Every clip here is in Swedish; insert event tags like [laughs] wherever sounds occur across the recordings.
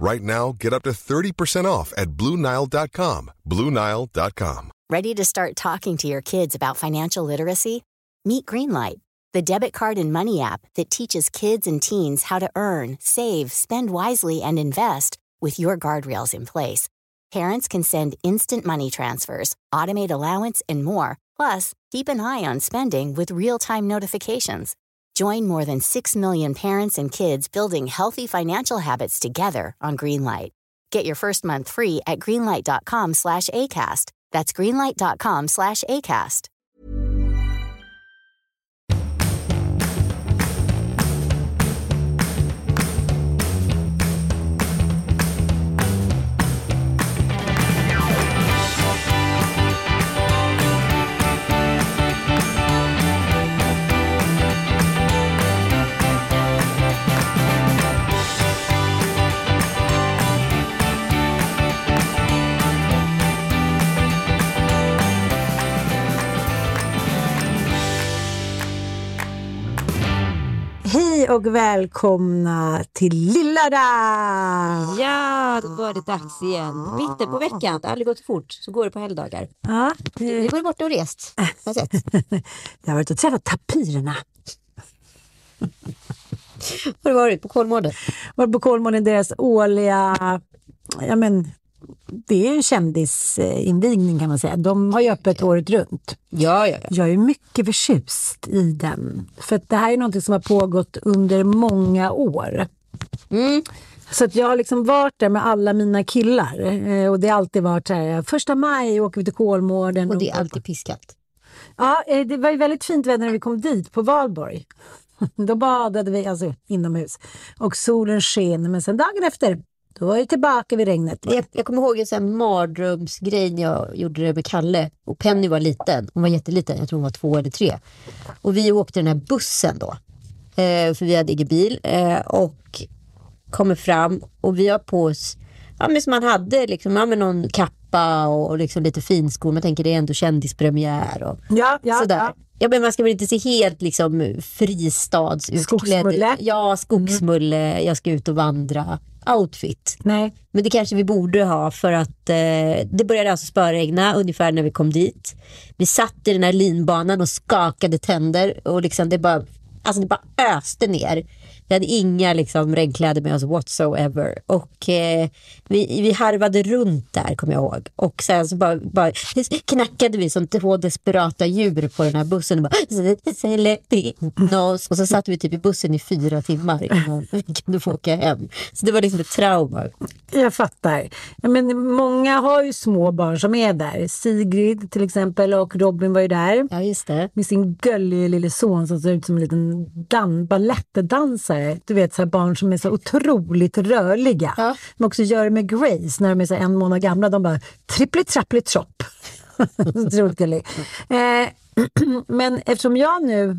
Right now, get up to 30% off at BlueNile.com. BlueNile.com. Ready to start talking to your kids about financial literacy? Meet Greenlight, the debit card and money app that teaches kids and teens how to earn, save, spend wisely, and invest with your guardrails in place. Parents can send instant money transfers, automate allowance, and more. Plus, keep an eye on spending with real time notifications. Join more than 6 million parents and kids building healthy financial habits together on Greenlight. Get your first month free at greenlight.com slash ACAST. That's greenlight.com slash ACAST. Hej och välkomna till Lilla Damm! Ja, då var det dags igen. Mitten på veckan, det har aldrig gått så fort, så går det på helgdagar. Ja, Du det, var borta och rest, har jag sett. jag har varit och träffat tapirerna. Har du varit på Kolmården? Varit på Kolmården, deras årliga... Ja, men, det är ju kändisinvigning kan man säga. De har ju öppet året runt. Ja, ja, ja. Jag är mycket förtjust i den. För det här är något som har pågått under många år. Mm. Så att jag har liksom varit där med alla mina killar. Eh, Och det har alltid varit så här, första maj åker vi till Kolmården. Och det är alltid piskat. Ja, eh, det var ju väldigt fint väder när vi kom dit på Valborg. [laughs] Då badade vi alltså inomhus och solen sken. Men sen dagen efter, då var vi tillbaka vid regnet. Jag, jag kommer ihåg en sån mardrömsgrej när jag gjorde det med Kalle. Och Penny var liten, hon var jätteliten, jag tror hon var två eller tre. Och vi åkte den här bussen då. Eh, för vi hade ingen bil. Eh, och kommer fram och vi har på oss, ja men som man hade liksom, ja men någon kappa och, och liksom lite finskor. Man tänker det är ändå kändispremiär och Ja, ja, sådär. ja. Ja. men man ska väl inte se helt liksom fristadsutklädd. Skogsmulle. Ja, skogsmulle, jag ska ut och vandra. Outfit. Nej, Men det kanske vi borde ha för att eh, det började alltså spöregna ungefär när vi kom dit. Vi satt i den här linbanan och skakade tänder och liksom det bara, alltså det bara öste ner. Vi hade inga liksom regnkläder med oss whatsoever. Och eh, vi, vi harvade runt där kommer jag ihåg. Och sen så bara, bara knackade vi som två desperata djur på den här bussen. Och, bara, och så satt vi typ i bussen i fyra timmar innan vi kunde få åka hem. Så det var liksom ett trauma. jag fattar. Men många har ju små barn som är där. Sigrid till exempel och Robin var ju där. Ja, just det. Med sin gulliga lille son som ser ut som en liten dan- balettdansare. Du vet så barn som är så otroligt rörliga. Ja. De också gör det med Grace när de är så en månad gamla. De bara trippli trappli tropp. [laughs] Otroligt gullig. Eh, [clears throat] men eftersom jag nu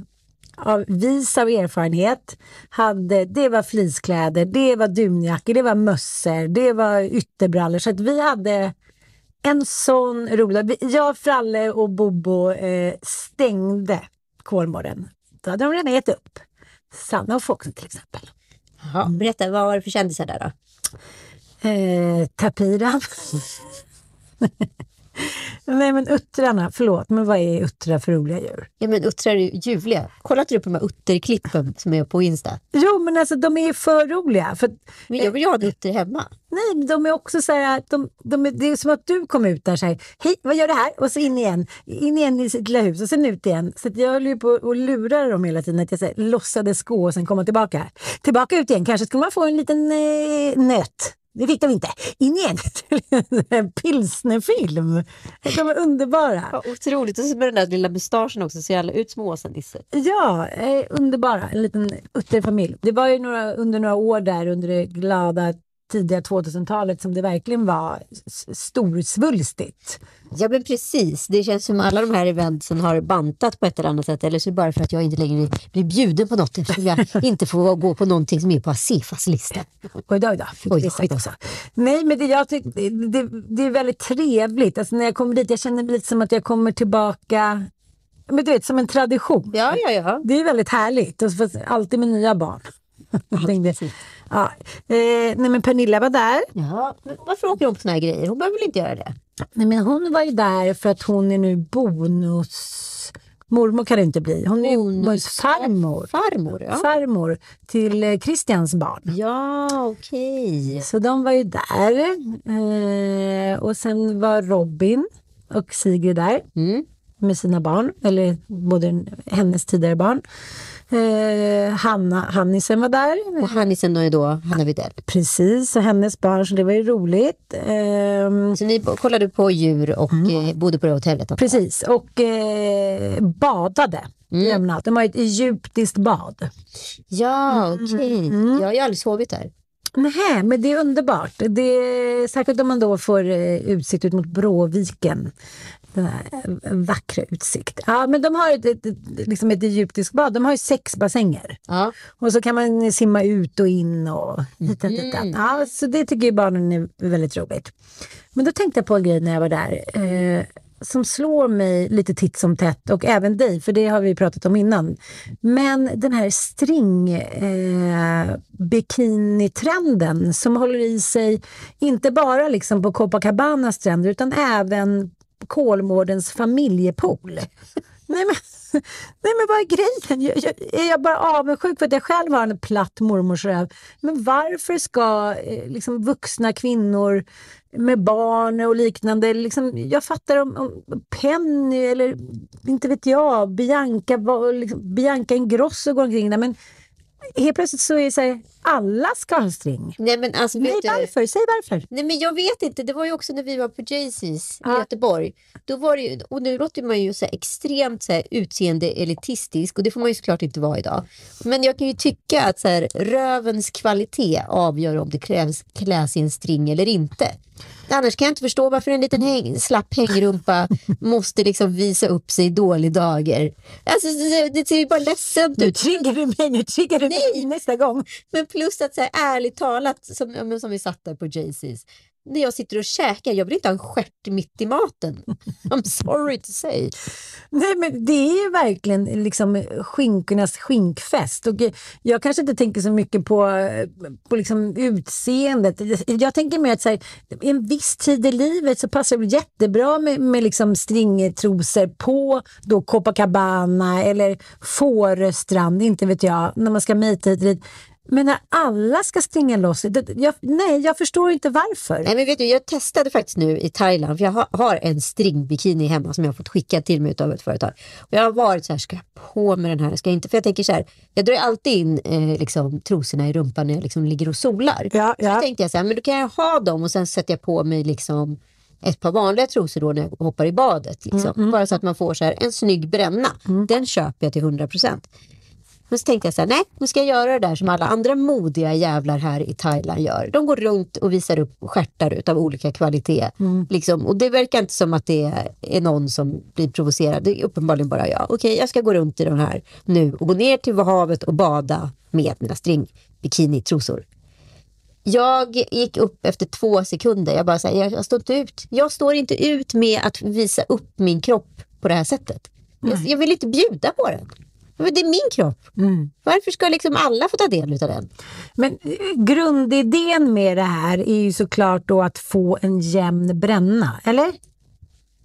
av vis av erfarenhet hade, det var fleecekläder, det var dunjackor, det var mössor, det var ytterbrallor. Så att vi hade en sån rolig... Jag, Fralle och Bobo eh, stängde Kolmården. Då hade de redan gett upp. Sanna och Foxen till exempel. Jaha, berätta, vad var det för kändisar där då? Eh, Tapiran. Nej men uttrarna, förlåt, men vad är uttrar för roliga djur? Ja men uttrar är ju ljuvliga. Kollar inte du på de här utterklippen som är på Insta? Jo men alltså de är för roliga. För, Men jag vill ju ha en utter hemma. nej, de är också så här, de, de är, det är som att du kom ut där så här, hej vad gör du här? Och så in igen, in igen i sitt lilla hus och sen ut igen. Så jag höll ju på och lurade dem hela tiden att jag så här, låtsades gå och sen komma tillbaka. Tillbaka ut igen, kanske skulle man få en liten eh, nöt. Det fick de inte. In igen! [laughs] en pilsnerfilm. De var underbara. Ja, otroligt. Och så med den där lilla mustaschen också, ser alla ut som Åsa-Nisse. Ja, eh, underbara. En liten utterfamilj. Det var ju några, under några år där under det glada tidiga 2000-talet som det verkligen var storsvulstigt. Ja men precis, det känns som alla de här eventsen har bantat på ett eller annat sätt. Eller så är det bara för att jag inte längre blir bjuden på något eftersom jag [laughs] inte får gå på någonting som är på Asefas lista. Oj då, oj då. Oj oj också. Nej, men det, jag tyck, det, det, det är väldigt trevligt. Alltså, när jag kommer dit, jag känner lite som att jag kommer tillbaka, men du vet, som en tradition. Ja, ja, ja. Det är väldigt härligt. Och alltid med nya barn. [laughs] Tänkte, ja. eh, nej, men Pernilla var där. ja. Men varför åker hon på såna här grejer? Hon behöver väl inte göra det? Nej, men hon var ju där för att hon är nu bonus... Mormor kan det inte bli. Hon är Bonus- farmor. Farmor, ja. Farmor till eh, Christians barn. Ja, okej. Så de var ju där. Eh, och sen var Robin och Sigrid där Mm. med sina barn, eller både hennes tidigare barn. Eh, Hanna, Hannisen var där. Och Hannisen är då Hanna Widell. Precis, och hennes barn, så det var ju roligt. Ehm, Så ni kollade på djur och eh, bodde på det hotellet? också? precis, och eh, badade. Mm. De har ett egyptiskt bad. Ja, okej. Ja, jag har aldrig sovit där. Nej, men det är underbart. Det är, särskilt om man då får eh, utsikt ut mot Bråviken. Den eh, vackra utsikt. Ja, men de har ett, ett, ett, liksom ett egyptiskt bad. De har ju sex bassänger. Ja. Och så kan man simma ut och in och hit och dit. Ja, så det tycker ju barnen är väldigt roligt. Men då tänkte jag på en grej när jag var där. Eh, som slår mig lite titt som tätt och även dig, för det har vi pratat om innan. Men den här string eh, bikinitrenden som håller i sig inte bara liksom på Copacabanas stränder utan även Kolmårdens familjepool. Nej men, nej men vad är grejen? Jag, jag, är jag bara avundsjuk för att jag själv har en platt mormorsröv? Men varför ska eh, liksom, vuxna kvinnor med barn och liknande, liksom, jag fattar om, om Penny eller inte vet jag, Bianca, liksom, Bianca Ingrosso går omkring där men helt plötsligt så är det så här, alla ska ha string. Nej, men alltså, Nej, vet du, varför? Säg varför. Nej men jag vet inte, det var ju också när vi var på i Ja. Göteborg. Då var det ju, och nu låter man ju så extremt så här utseende elitistisk och det får man ju såklart inte vara idag. Men jag kan ju tycka att så här, rövens kvalitet avgör om det krävs kläs i en string eller inte. Annars kan jag inte förstå varför en liten häng, slapp hängrumpa [laughs] måste liksom visa upp sig i dålig dager. Alltså, det- ser ju bara ledsamt Nu ut. triggar du mig, nu triggar du mig nästa gång. Men plus att så här, ärligt talat, som, som vi satt där på Jay-Z's, när jag sitter och käkar, jag vill inte ha en stjärt mitt i maten. [laughs] I'm sorry to say. Nej, men det är ju verkligen liksom skinkornas skinkfest. Och jag kanske inte tänker så mycket på, på liksom utseendet. Jag tänker mer att så här, en viss tid i livet så passar det jättebra med, med liksom stringtrosor på då Copacabana eller Fåröstrand, inte vet jag, när man ska mejta hit dit. Men när alla ska stringa loss, det, jag, nej jag förstår inte varför. Nej, men vet du, jag testade faktiskt nu i Thailand, för jag har, har en stringbikini hemma som jag har fått skicka till mig av ett företag. Och jag har varit så här, ska jag på med den här? Ska jag inte? För jag tänker så här, jag drar alltid in eh, liksom, trosorna i rumpan när jag liksom ligger och solar. Ja, Så ja. då tänkte jag så här, men då kan jag ha dem och sen sätter jag på mig liksom ett par vanliga trosor då när jag hoppar i badet. Liksom. Bara så att man får så här, en snygg bränna. Den köper jag till 100 procent. Men så tänkte jag så här, nej, nu ska jag göra det där som alla andra modiga jävlar här i Thailand gör. De går runt och visar upp stjärtar utav olika kvalitet. Liksom. Och det verkar inte som att det är någon som blir provocerad. Det är uppenbarligen bara jag. Okej, jag ska gå runt i de här nu och gå ner till havet och bada med mina stringbikinitrosor. Jag gick upp efter två sekunder. Jag bara så här, jag, jag står inte ut. Jag står inte ut med att visa upp min kropp på det här sättet. Jag, jag vill inte bjuda på den. Men det är min kropp. Varför ska liksom alla få ta del av den? Men eh, grundidén med det här är ju såklart då att få en jämn bränna, eller?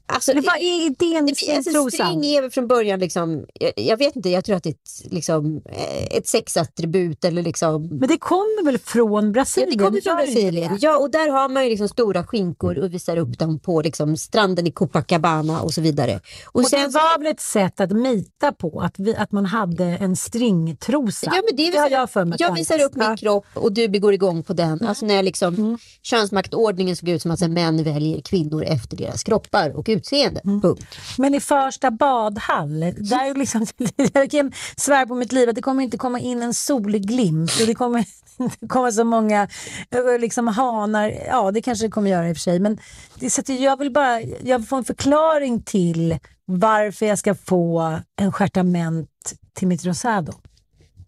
Alltså, Eller vad är idén med det, alltså, trosan? string är väl från början liksom, jag, jag vet inte, jag tror att det är ett, liksom, eh, ett sexattribut eller liksom Men det kommer väl från Ja, Brasilien? det kommer från det Brasilien. det? Ja, och där har man ju liksom stora skinkor och visar upp dem på liksom stranden i Copacabana och så vidare. Och, Och sen det var väl ett sätt att mita på, att, vi, att man hade en stringtrosa? Ja, men det är väl har jag för mig. jag det visar upp min Ja. Mm. kropp och du går igång på den. Alltså när liksom könsmaktordningen såg ut som att så här, män väljer kvinnor efter deras kroppar och utseende. Punkt. Men i första badhall, där är liksom, jag kan svära på mitt liv att det kommer inte komma in en solglimt och det kommer [laughs] inte komma så många eh, liksom, hanar. Ja, det kanske det kommer göra i och för sig. Men det, så att jag vill bara jag vill få en förklaring till varför jag ska få en stjärtament till mitt rosado.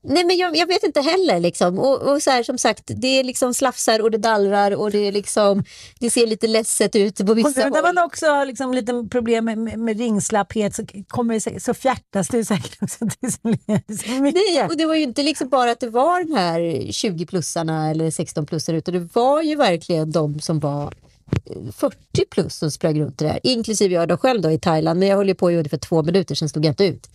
Nej men jag, jag, vet inte heller liksom. Och, och så här, som sagt, det är liksom slafsar och det dallrar och det är liksom, det ser lite ledset ut på vissa och När man också har liksom lite problem med, med, med ringslapphet så, kommer det, så fjärtas det säkert [laughs] också. Det så Nej, och det var ju inte liksom bara att det var de här 20-plussarna eller 16-plussarna utan det var ju verkligen de som var 40 eh, plus som sprang runt det där. Inklusive jag då själv då i Thailand. Men jag höll ju på i ungefär två minuter, sen stod jag inte ut.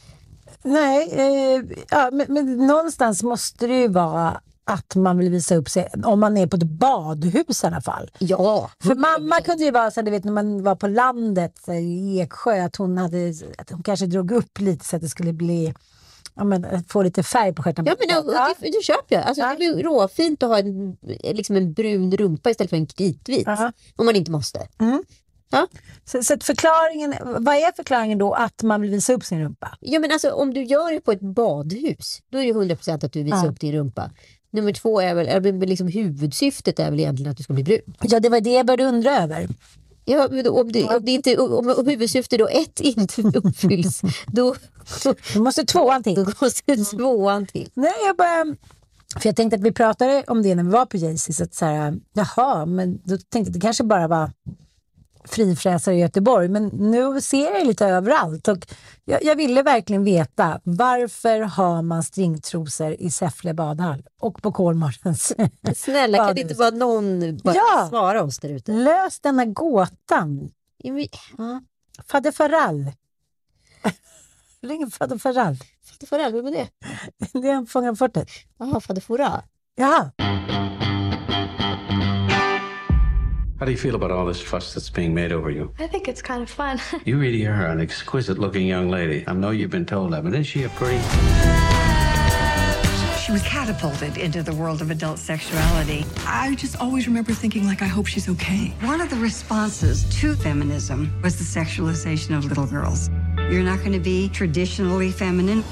Nej, eh, ja, men, men, någonstans måste det ju vara att man vill visa upp sig, om man är på ett badhus i alla fall. Ja. För mamma kunde ju vara så du vet när man var på landet i Eksjö, att hon, hade, att hon kanske drog upp lite så att det skulle bli ja, men, få lite färg på stjärten. Ja, men ja. det, det köper jag. Alltså, ja. Det blir råfint att ha en, liksom en brun rumpa istället för en kritvit. Om man inte måste. Mm. Ja. Så, så förklaringen, vad är förklaringen då att man vill visa upp sin rumpa? Ja, men alltså, om du gör det på ett badhus, då är det 100 procent att du visar ja. upp din rumpa. Nummer två är väl, är liksom huvudsyftet är väl egentligen att du ska bli brun. Ja, det var det jag började undra över. Ja, om, det, om, det inte, om, om huvudsyfte då ett inte uppfylls, då, då, då måste tvåan till. Då måste tvåan till. Nej, jag bara... För jag tänkte att vi pratade om det när vi var på Jaycees, att så här, jaha, men då tänkte jag att det kanske bara var frifräsare i Göteborg, men nu ser jag lite överallt. Och jag, jag, ville verkligen veta varför har man stringtrosor i Säffle badhall och på Kolmårdens Snälla, kan det inte vara någon bara ja, svara oss där ute? Lös denna gåtan. Ja. Fadde Farall. [laughs] Ring Fadde Farall. Fadde Farall, vem är det? [laughs] Det är en Fångarna fortet. Jaha, Fadde Fora. Ja. How do you feel about all this fuss that's being made over you? I think it's kind of fun. [laughs] you really are an exquisite looking young lady. I know you've been told that, but isn't she a pretty. She was catapulted into the world of adult sexuality. I just always remember thinking, like, I hope she's okay. One of the responses to feminism was the sexualization of little girls. You're not going to be traditionally feminine.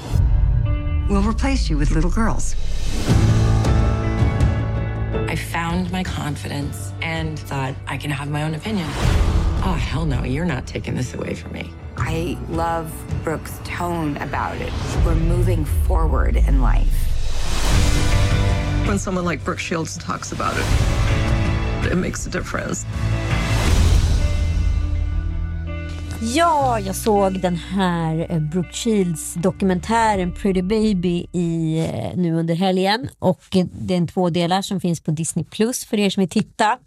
We'll replace you with little girls. I found my confidence and thought I can have my own opinion. Oh, hell no, you're not taking this away from me. I love Brooke's tone about it. We're moving forward in life. When someone like Brooke Shields talks about it, it makes a difference. Ja, jag såg den här eh, Brooke Shields dokumentären Pretty Baby i, eh, nu under helgen. Och eh, det är en två delar som finns på Disney Plus för er som vill titta.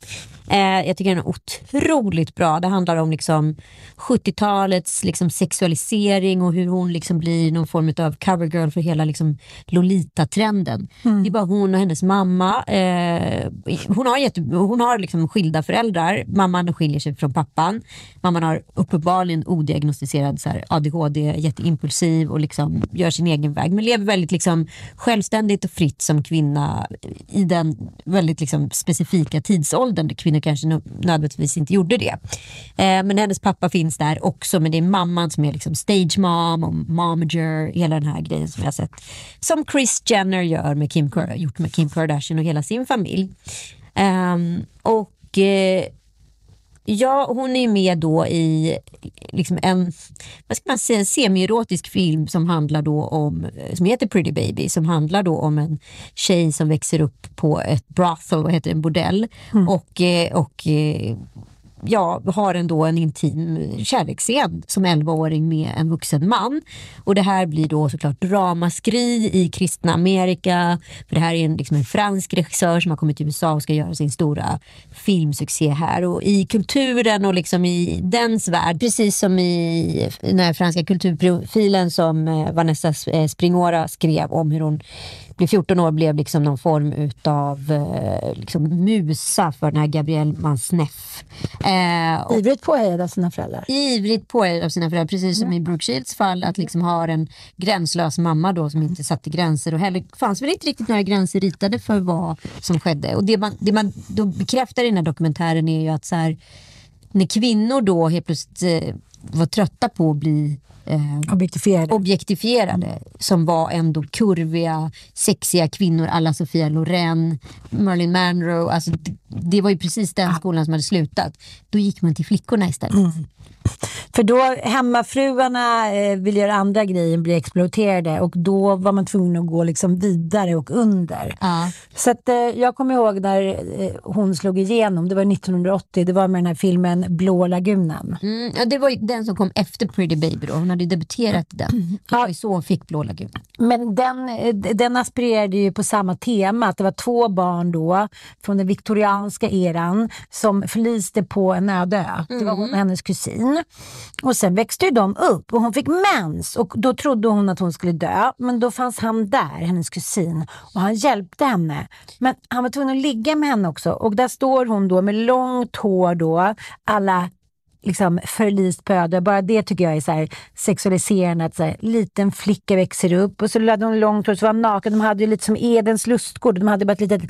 Eh, jag tycker den är otroligt bra. Det handlar om liksom 70-talets liksom sexualisering och hur hon liksom blir någon form av covergirl för hela liksom Lolita-trenden. Mm. Det är bara hon och hennes mamma. Eh, hon har, jätte, hon har liksom skilda föräldrar. Mamman skiljer sig från pappan. Mamman har uppenbarligen odiagnostiserad så här, ADHD, jätteimpulsiv och liksom gör sin egen väg. Men lever väldigt liksom självständigt och fritt som kvinna i den väldigt liksom specifika tidsåldern där kvinnor kanske nödvändigtvis inte gjorde det. Eh, men hennes pappa finns där också, men det är mamman som är liksom stage mom och momager, hela den här grejen som jag har sett. Som Chris Jenner gör med Kim, gjort med Kim Kardashian och hela sin familj. Eh, och eh, Ja, hon är med då i liksom en vad ska man säga, semi-erotisk film som handlar då om, som heter Pretty Baby, som handlar då om en tjej som växer upp på ett brothel, vad heter det, en bordell. Mm. Och, eh, och eh, ja, har ändå en intim kärleksscen som 11-åring med en vuxen man. Och det här blir då såklart dramaskri i kristna Amerika. För det här är en, liksom en fransk regissör som har kommit till USA och ska göra sin stora filmsuccé här. Och i kulturen och liksom i dens värld, precis som i den här franska kulturprofilen som eh, Vanessa eh, Springora skrev om hur hon blev 14 år blev liksom någon form utav eh, liksom musa för den här Gabrielle Mansneff. Eh, ivrigt påhejad av sina föräldrar. Ivrigt påhejad av sina föräldrar, precis som mm. i Brooke Shields fall. Att liksom ha en gränslös mamma då som inte satte gränser och heller fanns väl inte riktigt några gränser ritade för vad som skedde. Och det man, det man då bekräftar i den här dokumentären är ju att så här, när kvinnor då helt plötsligt eh, var trötta på att bli eh, Objektifierade. objektifierade som var ändå kurviga, sexiga kvinnor alla Sofia Loren, Marilyn Monroe. Alltså, det, det var ju precis den skolan som hade slutat. Då gick man till flickorna istället. För då hemmafruarna eh, vill göra andra grejer, bli exploaterade och då var man tvungen att gå liksom vidare och under. Ja. Så att, eh, jag kommer ihåg när eh, hon slog igenom, det var 1980, det var med den här filmen Blå lagunen. Mm, ja, det var ju den som kom efter Pretty Baby. Då. Hon hade debuterat den. Det var ju så hon fick Blå lagunen. Men den, eh, den aspirerade ju på samma tema, att det var två barn då från den viktorianska eran som förliste på en öde ö. Det var hon och hennes kusin. Och sen växte ju de upp och hon fick mens och då trodde hon att hon skulle dö. Men då fanns han där, hennes kusin, och han hjälpte henne. Men han var tvungen att ligga med henne också och där står hon då med långt hår då, alla liksom förlist på öde. Bara det tycker jag är så här sexualiserande. Att så här, liten flicka växer upp och så hade hon långt hår så var hon naken. De hade ju lite som Edens lustgård. De hade bara ett litet,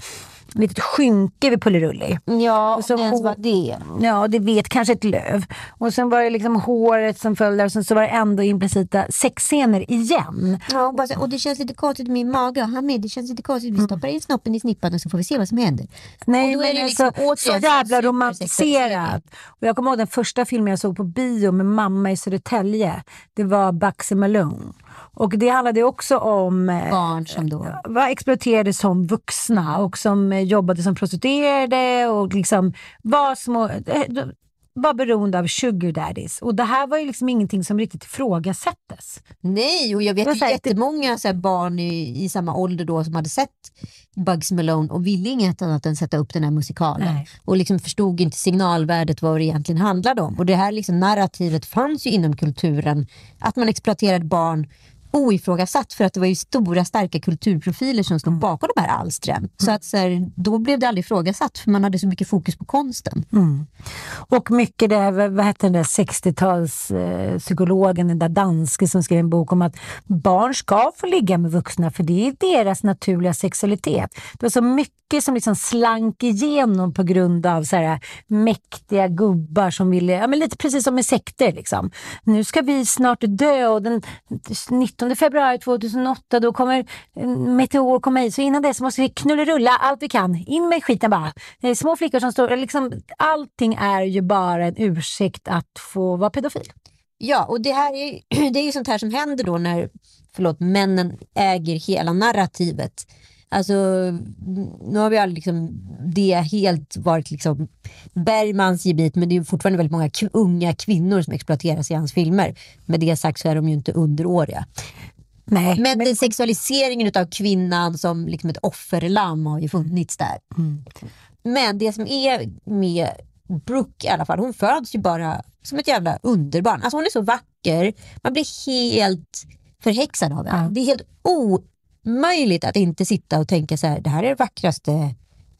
litet skynke vid Pullerulli. Ja, Och så ens var det. Ja, det vet kanske ett löv. Och sen var det liksom håret som följde och sen så var det ändå implicita sexscener igen. Ja, och, bara, så och det känns lite konstigt i min mage. Han med, det känns lite konstigt. Vi stoppar in snoppen i snippan och så får vi se vad som händer. Nej, men det alltså, liksom så återigen jävla romantiserat. Och jag kommer ihåg den första filmen jag såg på bio med mamma i Södertälje. Det var Bugsy Malone. Och det handlade också om eh, Barn som då... var exploaterade som vuxna och som eh, jobbade som prostituerade och liksom var små, eh, var beroende av sugar daddies. Och det här var ju liksom ingenting som riktigt ifrågasättes. Nej, och jag vet ju här, jättemånga så barn i, i samma ålder då som hade sett Bugs Malone och ville inget annat än sätta upp den här musikalen. Nej. Och liksom förstod inte signalvärdet vad det egentligen handlade om. Och det här liksom, narrativet fanns ju inom kulturen. Att man exploaterade barn oifrågasatt för att det var ju stora starka kulturprofiler som Mm. stod bakom de här alstren. Så att så här, då blev det aldrig ifrågasatt för man hade så mycket fokus på konsten. Mm. Och mycket det, vad vad hette den där 60-tals eh, den där danske som skrev en bok om att barn ska få ligga med vuxna för det är deras naturliga sexualitet. Det var så mycket som liksom slank igenom på grund av så här mäktiga gubbar som ville, ja men lite precis som i sekter liksom. Nu ska vi snart dö och den 19 februari 2008 då kommer eh, meteor komma hit så innan dess måste vi knullerulla allt vi kan. In med skiten bara. Det är små flickor som står, liksom, allting är ju bara en ursäkt att få vara pedofil. Ja, och det här är, [clears throat] det är ju sånt här som händer då när förlåt, männen äger hela narrativet. Alltså, nu har vi aldrig liksom, det helt varit liksom Bergmans gebit, men det är fortfarande väldigt många unga kvinnor som exploateras i hans filmer. Med det sagt så är de ju inte underåriga. Nej, Men, den sexualiseringen av kvinnan som liksom ett offerlamm har ju funnits där. Men det som är med Brooke i alla fall, hon föds ju bara som ett jävla underbarn. Alltså hon är så vacker, man blir helt förhäxad av henne. Ja. Det är helt omöjligt att inte sitta och tänka så här, det här är det vackraste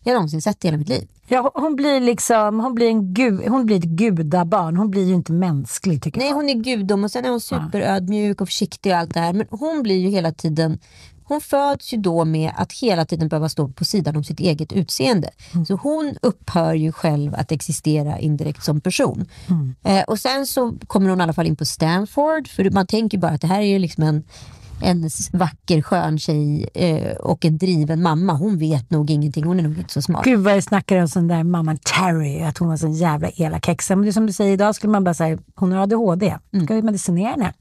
jag någonsin sett i hela mitt liv. Ja, hon blir liksom, hon blir, en gud, hon blir ett gudabarn. Hon blir ju inte mänsklig tycker Nej, jag. hon är gudom och sen är hon superödmjuk och försiktig och allt det här. Men hon blir ju hela tiden hon föds ju då med att hela tiden behöva stå på sidan om sitt eget utseende. Så hon upphör ju själv att existera indirekt som person. Eh, och sen så kommer hon i alla fall in på Stanford, för man tänker bara att det här är ju liksom en, en vacker skön tjej eh, och en driven mamma. Hon vet nog ingenting, hon är nog inte så smart. Gud vad jag snackar om sån där mamman Terry, att hon var sån jävla elak häxa. Men det är som du säger, idag skulle man bara säga, hon har ADHD. Ska vi medicinera henne?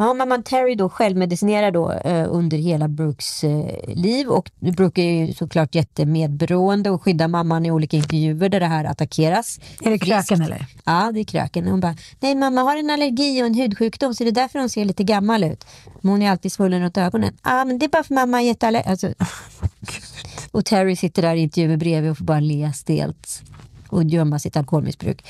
Ja, mamman Terry då självmedicinerar då eh, under hela Brooks eh, liv och Brooke är ju såklart jättemedberoende och skyddar mamman i olika intervjuer där det här attackeras. Är det kröken Friskt. eller? Ja, det är kröken. Hon bara, nej mamma har en allergi och en hudsjukdom så det är därför hon ser lite gammal ut. Men hon är alltid svullen runt ögonen. Ja, men det är bara för mamma är jätteallergisk. Alltså, [laughs] och Terry sitter där i intervjuer bredvid och får bara le stelt och gömma sitt alkoholmissbruk.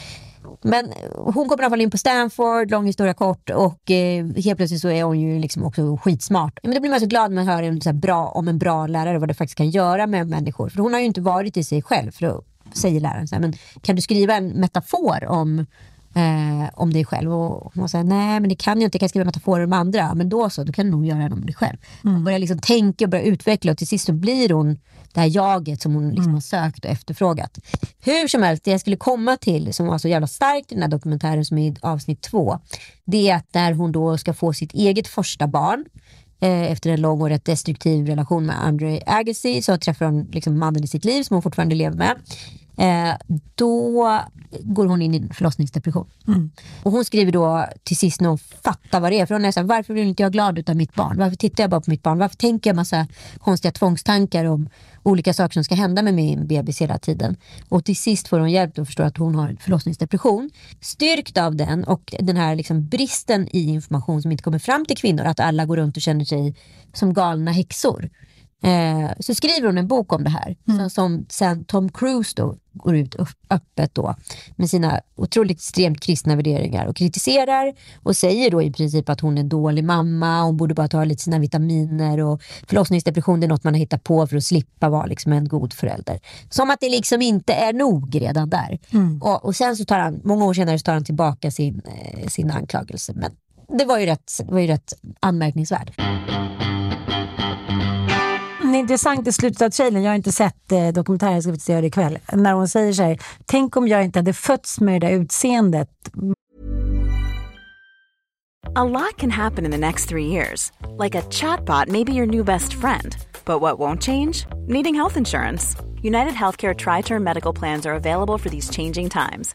Mm. Men hon kommer i alla fall in på Stanford, lång historia kort och eh, helt plötsligt så är hon ju liksom också skitsmart. Men då blir man så glad när man hör en så här bra, om en bra lärare vad det faktiskt kan göra med människor. För hon har ju inte varit i sig själv. För då säger läraren så här, men kan du skriva en metafor om eh, om dig själv. Och hon säger nej men det kan jag inte, jag kan skriva metaforer om andra. Men då så, då kan du nog göra det om dig själv. Hon börjar liksom tänka och börjar utveckla och till sist så blir hon det här jaget som hon liksom har sökt och efterfrågat. Hur som helst, det jag skulle komma till som var så jävla starkt i den här dokumentären som är i avsnitt två. Det är att när hon då ska få sitt eget första barn eh, efter en lång och rätt destruktiv relation med Andre Agassi så träffar hon liksom mannen i sitt liv som hon fortfarande lever med. Eh, då går hon in i en förlossningsdepression. Och hon skriver då till sist när hon fattar vad det är. För hon är så här, varför blir inte jag glad utav mitt barn? Varför tittar jag bara på mitt barn? Varför tänker jag massa konstiga tvångstankar om olika saker som ska hända med min bebis hela tiden? Och till sist får hon hjälp att förstå att hon har förlossningsdepression. Styrkt av den och den här liksom bristen i information som inte kommer fram till kvinnor, att alla går runt och känner sig som galna häxor. Eh, så skriver hon en bok om det här som, som sen Tom Cruise då går ut öppet då med sina otroligt extremt kristna värderingar och kritiserar och säger då i princip att hon är en dålig mamma, hon borde bara ta lite sina vitaminer och förlossningsdepression det är något man har hittat på för att slippa vara liksom en god förälder. Som att det liksom inte är nog redan där. Och, och sen så tar han, många år senare så tar han tillbaka sin, eh, sin anklagelse. Men det var ju rätt, var ju rätt anmärkningsvärt. Det intressant i slutet av trailern, jag har inte sett eh, dokumentären, jag ska faktiskt göra det ikväll. När hon säger så här, tänk om jag inte hade fötts med det där utseendet. A lot can happen in the next three years. Like a chatbot maybe your new best friend. But what won't change? Needing health insurance. United Healthcare Tri Term Medical Plans are available for these changing times.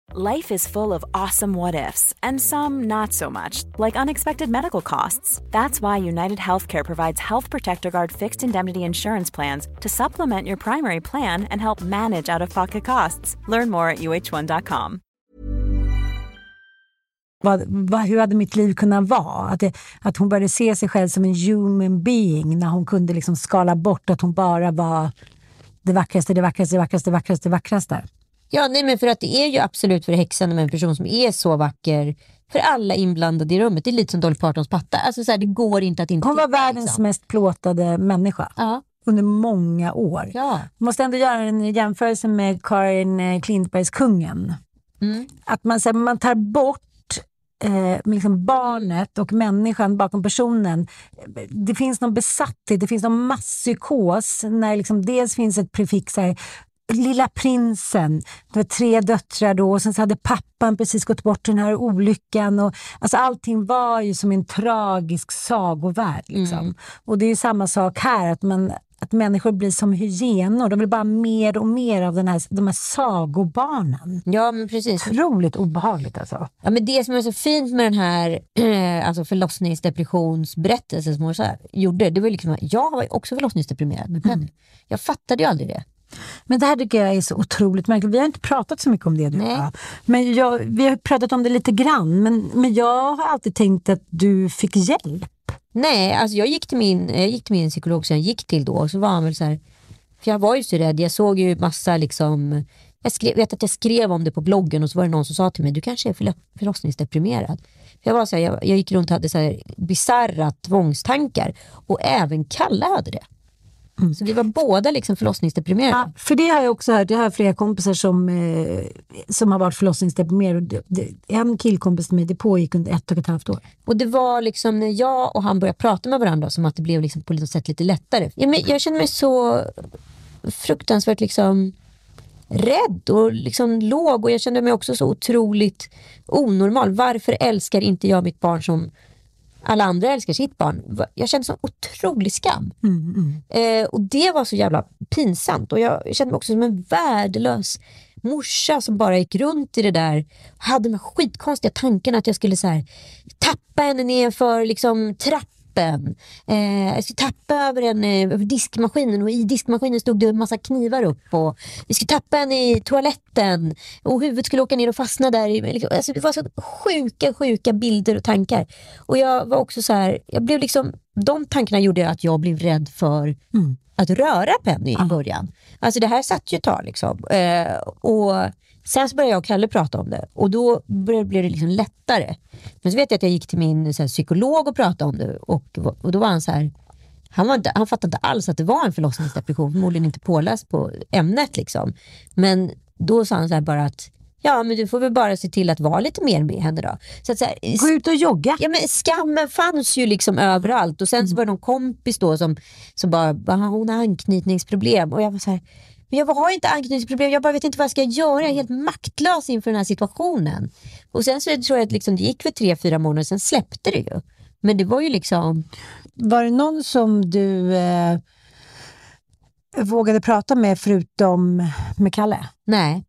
Life is full of awesome what ifs, and some not so much, like unexpected medical costs. That's why United Healthcare provides Health Protector Guard fixed indemnity insurance plans to supplement your primary plan and help manage out of pocket costs. Learn more at uh1.com. Vad, vad, hur hade mitt liv kunnat vara? Att, det, att hon började se sig själv som en human being när hon kunde liksom skala bort att hon bara var det vackraste, det vackraste, det vackraste, det vackraste, det vackraste. Ja, nej, men för att det är ju absolut förhäxande med en person som är så vacker för alla inblandade i rummet. Det är lite som Dolly Partons patta. Alltså, så här, det går inte att inte Hon var titta, världens liksom. mest plåtade människa Ja. under många år. Ja. Måste ändå göra en jämförelse med Karin eh, Klintbergs Kungen. Mm. Att man, så här, man tar bort eh, liksom barnet och människan bakom personen. Det finns någon besatthet, det finns någon masspsykos när liksom dels finns ett prefix här Lilla prinsen, det var tre döttrar då och sen så hade pappan precis gått bort i den här olyckan. Och, alltså allting var ju som en tragisk sagovärld. Liksom. Och det är ju samma sak här, att, man, att människor blir som hyenor. De vill bara mer och mer av den här, de här sagobarnen. ja, men precis. Otroligt obehagligt alltså. Ja, men det som är så fint med den här [clears throat] alltså förlossningsdepressionsberättelsen som hon så här, gjorde, det var liksom, jag var också förlossningsdeprimerad med Penny. Jag fattade ju aldrig det. Men det här tycker jag är så otroligt märkligt. Vi har inte pratat så mycket om det du Nej. Men jag, vi har pratat om det lite grann. Men, men jag har alltid tänkt att du fick hjälp. Nej, alltså jag gick till min, jag gick till min psykolog som jag gick till då och så var han väl så här, för jag var ju så rädd, jag såg ju massa liksom, jag skrev, vet att jag skrev om det på bloggen och så var det någon som sa till mig, du kanske är förlo- förlossningsdeprimerad. För jag, var så här, jag, jag gick runt och hade så här bisarra tvångstankar och även Kalle hade det. Så vi var båda liksom förlossningsdeprimerade. Ja, för det har jag också hört. Jag har flera kompisar som, eh, som har varit förlossningsdeprimerade. En killkompis till mig, det pågick under ett och ett halvt år. Och det var liksom när jag och han började prata med varandra som att det blev liksom på något sätt lite lättare. Jag, men, jag kände mig så fruktansvärt liksom rädd och liksom låg och jag kände mig också så otroligt onormal. Varför älskar inte jag mitt barn som alla andra älskar sitt barn? Jag kände sån otrolig skam. Eh, och det var så jävla pinsamt och jag kände mig också som en värdelös morsa som bara gick runt i det där och hade de här skitkonstiga tankarna att jag skulle så här, tappa henne ner för liksom, trappan trappen. Eh, jag skulle tappa över en eh, diskmaskinen och i diskmaskinen stod det en massa knivar upp. Och vi skulle tappa en i toaletten och huvudet skulle åka ner och fastna där. i- Liksom, alltså, det var så sjuka, sjuka bilder och tankar. Och jag var också så här, jag blev liksom, de tankarna gjorde att jag blev rädd för att röra Penny i början. Alltså det här satt ju ett tag liksom. Eh, och sen så började jag och Kalle prata om det och då blev det liksom lättare. Men så vet jag att jag gick till min här, psykolog och pratade om det och, och då var han så här han, var inte, han fattade inte alls att det var en förlossningsdepression, förmodligen inte påläst på ämnet. Liksom. Men då sa han så här bara att ja, men du får väl bara se till att vara lite mer med henne då. Så att så här, Gå ut och jogga. Ja, men skammen fanns ju liksom överallt och sen så var det någon kompis då som, som bara, "Ah, hon har anknytningsproblem och jag var så här, men jag har inte anknytningsproblem, jag bara vet inte vad jag ska göra, jag är helt maktlös inför den här situationen. Och sen så tror jag att liksom, det gick för tre, fyra månader, sen släppte det ju. Men det var ju liksom, Var det någon som du eh, vågade prata med förutom med Kalle? nej.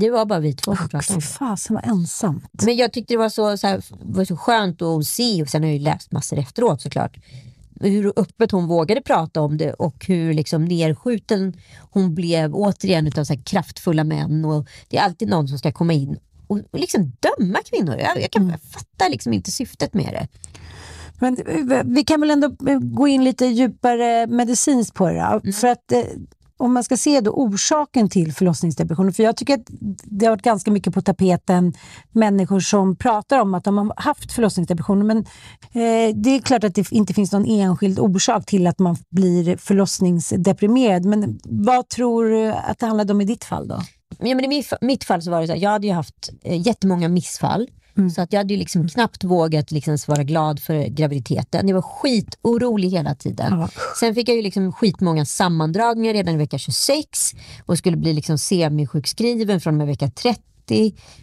Det var bara vi två som pratade om det. fasen vad ensamt. Men jag tyckte det var så, så, här, var så skönt att se, och sen har jag ju läst massor efteråt såklart, hur öppet hon vågade prata om det och hur liksom nerskjuten hon blev återigen utav så kraftfulla män. Och det är alltid någon som ska komma in och, och liksom döma kvinnor. Jag, jag, kan, jag fattar liksom inte syftet med det. Men eh, vi kan väl ändå eh, gå in lite djupare medicinskt på det då? För att eh, om man ska se då orsaken till förlossningsdepressionen. för jag tycker att det har varit ganska mycket på tapeten människor som pratar om att de har haft förlossningsdepressioner, men eh, det är klart att det inte finns någon enskild orsak till att man blir förlossningsdeprimerad. Men vad tror du att det handlade om i ditt fall då? Ja, men I mitt, fall så var det så här, jag hade ju haft eh, jättemånga missfall. Så att jag hade ju liksom knappt vågat liksom vara glad för graviditeten. Jag var skitorolig hela tiden. Ja. Sen fick jag ju liksom skitmånga sammandragningar redan i vecka 26 och skulle bli liksom semisjukskriven från och med vecka 30.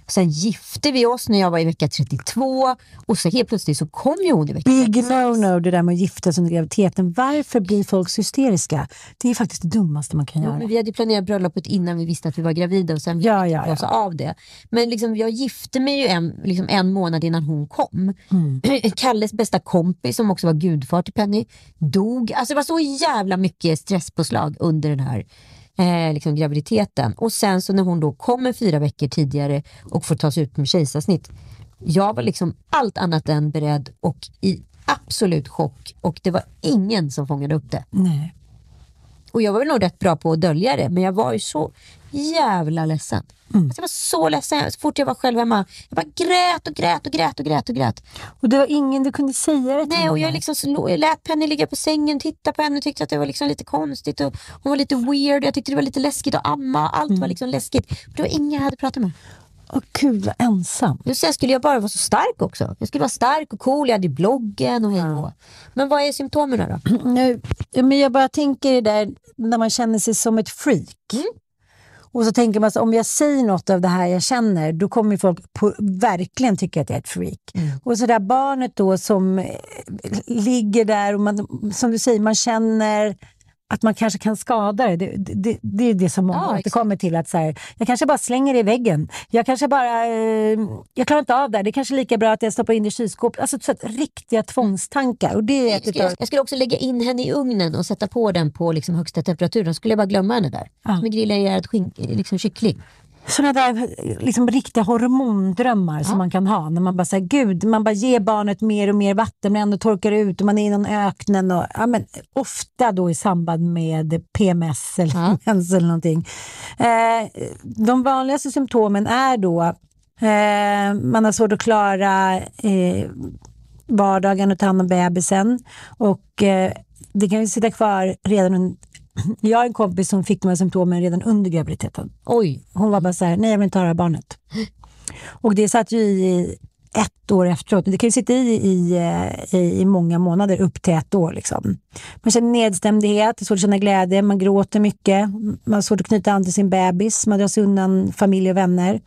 Sen gifte vi oss när jag var i vecka 32 och så helt plötsligt så kom ju hon i vecka Big 36. no-no det där med att gifta sig under graviditeten. Varför blir folk hysteriska? Det är faktiskt det dummaste man kan Ja, göra. men vi hade planerat bröllopet innan vi visste att vi var gravida och sen Ja, ja, vi oss ja. av det. Men liksom, jag gifte mig ju en, liksom en månad innan hon kom. Mm. [clears throat] Kalles bästa kompis som också var gudfar till Penny dog. Alltså det var så jävla mycket stresspåslag under den här eh, liksom graviditeten. Och sen så när hon då kommer fyra veckor tidigare och får tas ut med kejsarsnitt. Jag var liksom allt annat än beredd och i absolut chock och det var ingen som fångade upp det. Nej. Och jag var väl nog rätt bra på att dölja det, men jag var ju så jävla ledsen. Mm. Alltså jag var så ledsen så fort jag var själv hemma. Jag bara grät och grät och grät och grät och grät. Och det var ingen du kunde säga det till? Nej, och jag liksom slå, jag lät Penny ligga på sängen, titta på henne och tyckte att det var liksom lite konstigt. Och hon var lite weird, jag tyckte det var lite läskigt att amma. Allt Mm. var liksom läskigt. Det var ingen jag hade pratat med. Åh gud vad ensam. Och sen skulle jag bara vara så stark också. Jag skulle vara stark och cool, jag hade bloggen och hej hå. Men vad är symptomen då? [clears throat] Nu, ja, men jag bara tänker det där när man känner sig som ett freak. Mm. Och så tänker man så om jag säger något av det här jag känner, då kommer folk på, verkligen tycka att jag är ett freak. Mm. Och så där barnet då som eh, ligger där och man, som du säger, man känner att man kanske kan skada det. Det, det, det är det som många Ja, återkommer till. Att så här, jag kanske bara slänger det i väggen. Jag kanske bara... Eh, jag klarar inte av det här. Det är kanske är lika bra att jag stoppar in det i kylskåpet. Alltså så att, riktiga tvångstankar. Och det är Jag skulle, jag skulle också lägga in henne i ugnen och sätta på den på liksom högsta temperatur. Då skulle jag bara glömma henne där. Ja. Som en grillerad skink, liksom kyckling. Sådana där liksom, riktiga hormondrömmar som man kan ha. När man bara säger gud, man bara ger barnet mer och mer vatten men ändå torkar det ut och man är i någon öknen. Och, ja, men, ofta då i samband med PMS eller Ja. [laughs] mens eller någonting. Eh, de vanligaste symptomen är då eh, man har svårt att klara eh, vardagen och ta hand om bebisen. Och eh, det kan ju sitta kvar redan jag har en kompis som fick de här symptomen redan under graviditeten. Oj, Hon var bara så här, nej jag vill inte ha det här barnet. Och det satt ju i ett år efteråt. Det kan ju sitta i, i, eh, i, i många månader, upp till ett år. Liksom. Man känner nedstämdhet, det är svårt att känna glädje, man gråter mycket, man har svårt att knyta an till sin bebis, man drar sig undan familj och vänner.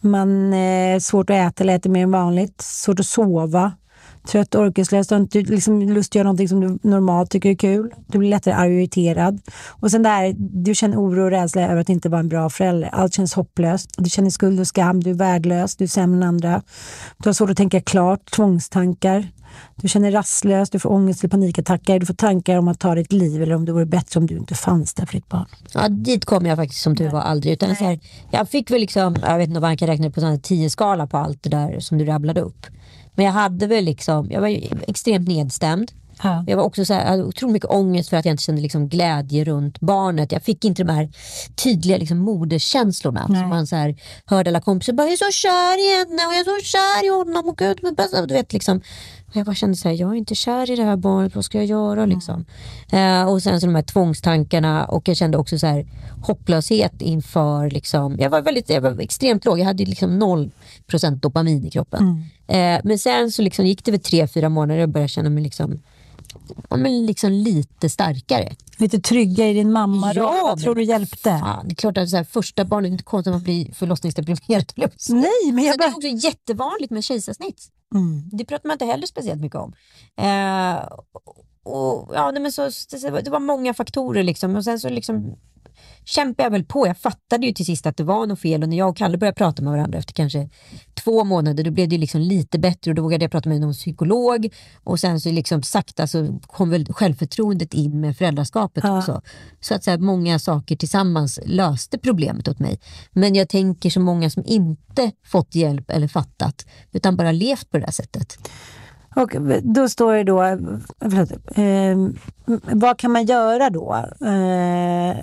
Man eh, svårt att äta eller äter mer än vanligt, svårt att sova, trött, orkeslös, du har inte liksom lust att göra någonting som du normalt tycker är kul. Du blir lättare arg och irriterad. Och sen där, du känner oro och rädsla över att inte vara en bra förälder. Allt känns hopplöst. Du känner skuld och skam, du är värdelös, du är sämre än andra. Du har svårt att tänka klart, tvångstankar. Du känner rastlös, du får ångest eller panikattacker, du får tankar om att ta ditt liv eller om det vore bättre om du inte fanns där för ditt barn. Ja, dit kom jag faktiskt som tur var aldrig. Utan så här, jag fick väl liksom, jag vet inte vad man kan räkna på sån här tio skala på allt det där som du rabblade upp. Men jag hade väl liksom, jag var extremt nedstämd. Ja. Jag var också så här, jag hade otroligt mycket ångest för att jag inte kände liksom glädje runt barnet. Jag fick inte de här tydliga liksom moderskänslorna. Nej. Som man så här, hörde alla kompisar bara, jag är så kär i henne och jag är så kär i honom och gud men bästa. Du vet, liksom. Och jag bara kände så här, jag är inte kär i det här barnet, vad ska jag göra liksom? Eh, och sen så de här tvångstankarna och jag kände också så här hopplöshet inför liksom, jag var väldigt, jag var extremt låg, jag hade liksom noll procent dopamin i kroppen. Eh, men sen så liksom gick det väl tre, fyra månader och började känna mig liksom, ja, men liksom lite starkare. Lite trygga i din mamma. Ja, då. Vad tror du hjälpte? Fan, det är klart att så här, första barnet, det är inte konstigt att man blir förlossningsdeprimerad. Nej, men jag Så det är också jättevanligt med kejsarsnitt. Mm. Det pratar man inte heller speciellt mycket om. Eh, och, ja, nej, men så, det, var- det var många faktorer liksom. Och sen så liksom kämpade jag väl på. Jag fattade ju till sist att det var något fel och när jag och Kalle började prata med varandra efter kanske två månader då blev det liksom lite bättre och då vågade jag prata med någon psykolog och sen så liksom sakta så kom väl självförtroendet in med föräldraskapet Ja. också. Så att så här, många saker tillsammans löste problemet åt mig. Men jag tänker så många som inte fått hjälp eller fattat utan bara levt på det där sättet. Och då står det då, förlåt, eh, vad kan man göra då? Eh,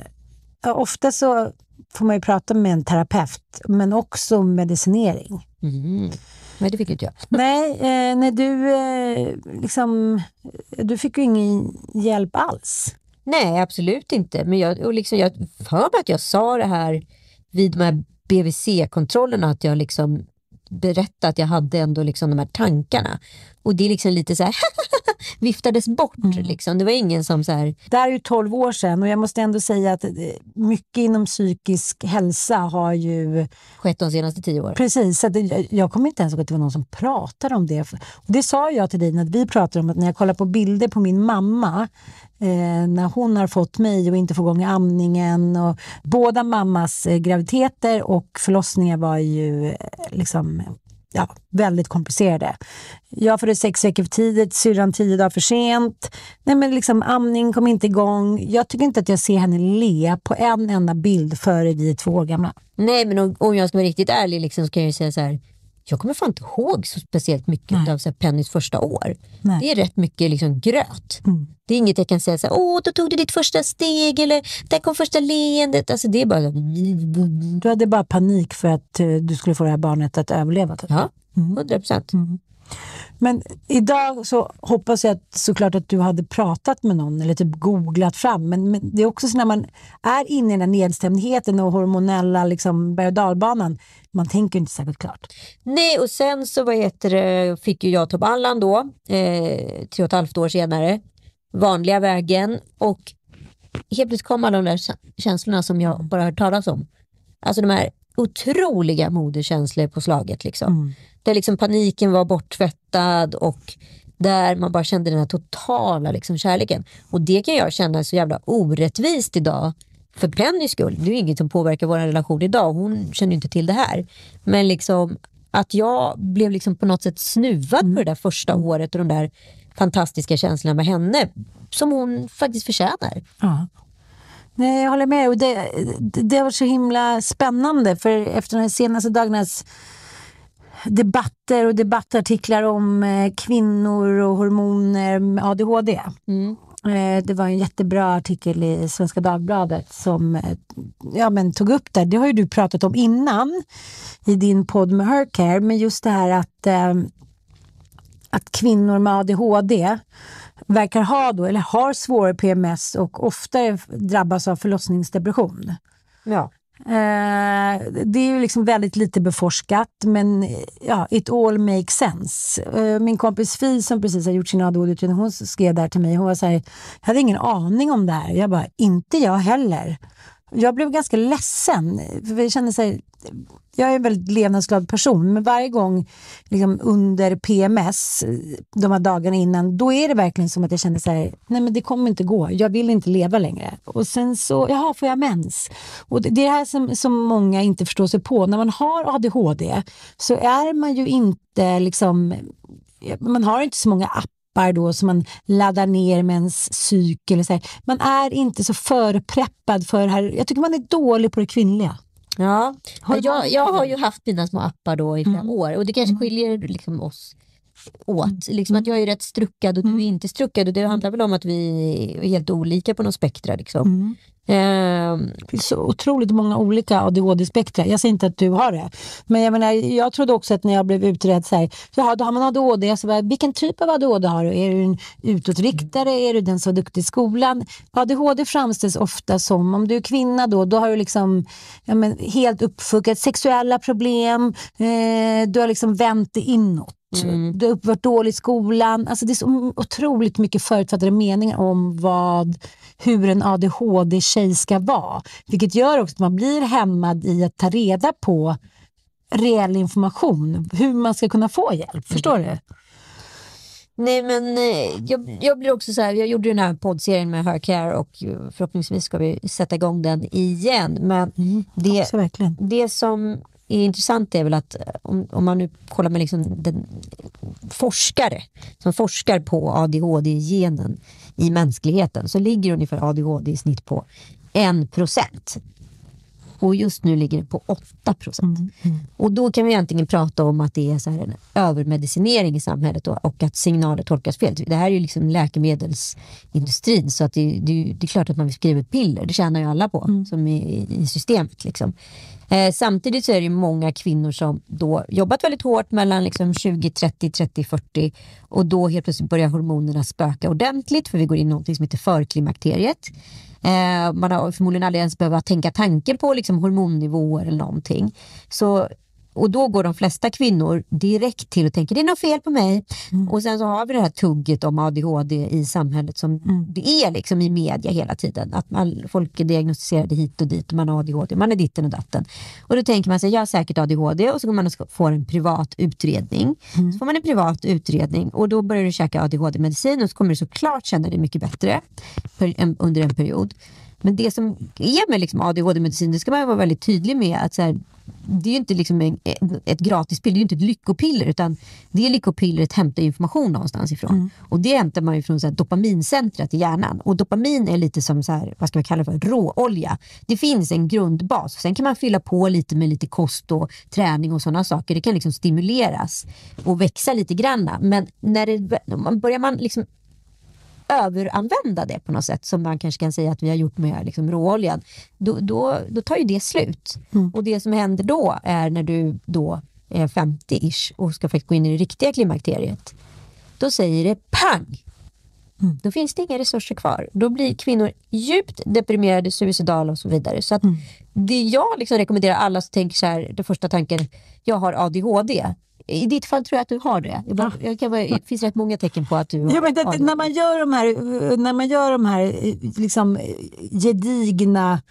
ofta så får man ju prata med en terapeut, men också medicinering. Mm. Men det fick inte jag. Nej, eh, när du eh, liksom, du fick ju ingen hjälp alls. Nej, absolut inte. Men jag, och liksom, jag för mig att jag sa det här vid de här BVC-kontrollerna, att jag liksom berättade att jag hade ändå liksom de här tankarna. Och det är liksom lite så här [laughs] viftades bort. Liksom. Det var ingen som så här, Det här är ju 12 år sedan och jag måste ändå säga att eh, mycket inom psykisk hälsa har ju skett de senaste tio åren. Precis, så det, jag kommer inte ens ihåg att det var någon som pratade om det. Och det sa jag till dig när vi pratade om att när jag kollar på bilder på min mamma eh, när hon har fått mig och inte får igång amningen. Och båda mammas eh, graviditeter och förlossningar var ju eh, liksom ja, väldigt komplicerade. Jag föddes sex veckor för tidigt, syrran tio dagar för sent. Nej, men liksom, amning kom inte igång. Jag tycker inte att jag ser henne le på en enda bild före vi är två år gamla. Nej, men om, om jag ska vara riktigt ärlig liksom, så kan jag ju säga så här. Jag kommer fan inte ihåg så speciellt mycket av så här, Pennys första år. Nej. Det är rätt mycket liksom, gröt. Mm. Det är inget jag kan säga så här, åh, då tog du ditt första steg eller där kom första leendet. Alltså, det är bara... Du hade bara panik för att eh, du skulle få det här barnet att överleva. typ. Ja, 100 procent. Men idag så hoppas jag att, såklart att du hade pratat med någon eller typ googlat fram. Men, men det är också så när man är inne i den här nedstämdheten och hormonella liksom, berg och dalbanan. Man tänker inte särskilt klart. Nej, och sen så vad heter det, fick ju jag Tob Allan då, eh, tre och ett halvt år senare. Vanliga vägen och helt plötsligt kom alla de där känslorna som jag bara hört talas om. Alltså de här otroliga moderkänslor på slaget. Liksom. Där liksom paniken var borttvättad och där man bara kände den här totala liksom, kärleken. Och det kan jag känna är så jävla orättvist idag. För Pennys skull. Det är inget som påverkar vår relation idag. Hon känner ju inte till det här. Men liksom att jag blev liksom på något sätt snuvad på det där första året och de där fantastiska känslorna med henne. Som hon faktiskt förtjänar. Ja. Nej, jag håller med. Och det, det, har varit så himla spännande för efter de senaste dagarnas debatter och debattartiklar om eh, kvinnor och hormoner med ADHD. Eh, Det var en jättebra artikel i Svenska Dagbladet som eh, ja, men tog upp det. Det har ju du pratat om innan i din podd med Hercare, men just det här att, att kvinnor med ADHD verkar ha då, eller har svårare PMS och oftare drabbas av förlossningsdepression. Ja. Eh, det är ju liksom väldigt lite beforskat men ja, it all makes sense. Eh, min kompis Fi som precis har gjort sin ADHD-utredning, hon skrev där till mig, hon var så här, jag hade ingen aning om det här. Jag bara, inte jag heller jag blev ganska ledsen. För jag kände så här, jag är en väldigt levnadsglad person, men varje gång liksom under PMS, de här dagarna innan, då är det verkligen som att jag känner så här, nej men det kommer inte gå, jag vill inte leva längre. Och sen så, jaha, får jag mens? Och det, det är det här som, som många inte förstår sig på. När man har ADHD så är man ju inte liksom, man har inte så många appar då som man laddar ner med ens. Eller så här. Man är inte så förpreppad för det här. Jag tycker man är dålig på det kvinnliga. Ja, Har jag, jag har ju haft mina små appar då i flera Mm. år och det kanske skiljer liksom oss åt. Liksom att jag är rätt struckad och du är inte struckad och det handlar väl om att vi är helt olika på något spektra. Liksom. Det finns så otroligt många olika ADHD-spektra. Jag säger inte att du har det. Men jag, menar, jag trodde också att när jag blev utredd, så här, jaha, då har man ADHD. Så bara, vilken typ av ADHD har du? Är du en utåtriktare? Är du den som är duktig i skolan? ADHD framställs ofta som, om du är kvinna då, då har du liksom ja, men, helt uppfuckat sexuella problem. Eh, du har liksom vänt det inåt. Du har varit dålig i skolan. Alltså det är så otroligt mycket förutfattade meningar om vad, hur en ADHD-tjej ska vara. Vilket gör också att man blir hämmad i att ta reda på reell information. Hur man ska kunna få hjälp. Förstår du? Nej men eh, jag, jag blir också så här, jag gjorde den här poddserien med Her Care och eh, förhoppningsvis ska vi sätta igång den igen. Men det, också verkligen. det som är intressant är väl att eh, om, om man nu kollar med liksom den forskare som forskar på ADHD-genen i mänskligheten så ligger ungefär ADHD i snitt på 1 procent. Och just nu ligger det på 8 procent. Och då kan vi egentligen prata om att det är så här en övermedicinering i samhället då, och att signaler tolkas fel. Det här är ju liksom läkemedelsindustrin så att det, det, det är klart att man vill skriva ut piller. Det tjänar ju alla på som är i, i systemet. Liksom. Eh, samtidigt så är det ju många kvinnor som då jobbat väldigt hårt mellan liksom 20, 30, 30, 40 och då helt plötsligt börjar hormonerna spöka ordentligt för vi går in i något som heter förklimakteriet. Eh, man har förmodligen aldrig ens behövt tänka tanken på liksom hormonnivåer eller någonting. Så, och då går de flesta kvinnor direkt till och tänker det är något fel på mig. Och sen så har vi det här tugget om ADHD i samhället som det är liksom i media hela tiden. Att man, folk är diagnostiserade hit och dit och man har ADHD, man är ditten och datten. Och då tänker man sig, jag har säkert ADHD och så går man och får en privat utredning. Så får man en privat utredning och då börjar du käka ADHD-medicin och så kommer du såklart känna dig mycket bättre under en period. Men det som är med liksom ADHD-medicin, det ska man vara väldigt tydlig med att så här, det är ju inte liksom en, ett gratispiller, det är ju inte ett lyckopiller utan det lyckopillret hämtar information någonstans ifrån. Och det hämtar man ju från så här, dopamincentret i hjärnan. Och dopamin är lite som så här, vad ska man kalla för, råolja. Det finns en grundbas, sen kan man fylla på lite med lite kost och träning och sådana saker. Det kan liksom stimuleras och växa lite granna. Men när det, man börjar man liksom överanvända det på något sätt som man kanske kan säga att vi har gjort med liksom råoljan, då, då, då tar ju det slut. Och det som händer då är när du då är 50-ish och ska faktiskt gå in i det riktiga klimakteriet, då säger det pang! Då finns det inga resurser kvar. Då blir kvinnor djupt deprimerade, suicidala och så vidare. Så att det jag liksom rekommenderar alla som tänker så här, den första tanken, jag har ADHD. I ditt fall tror jag att du har det. Jag bara, jag kan bara, det finns rätt många tecken på att du har Ja, men det, ADHD. när man gör de här, när man gör de här liksom, gedigna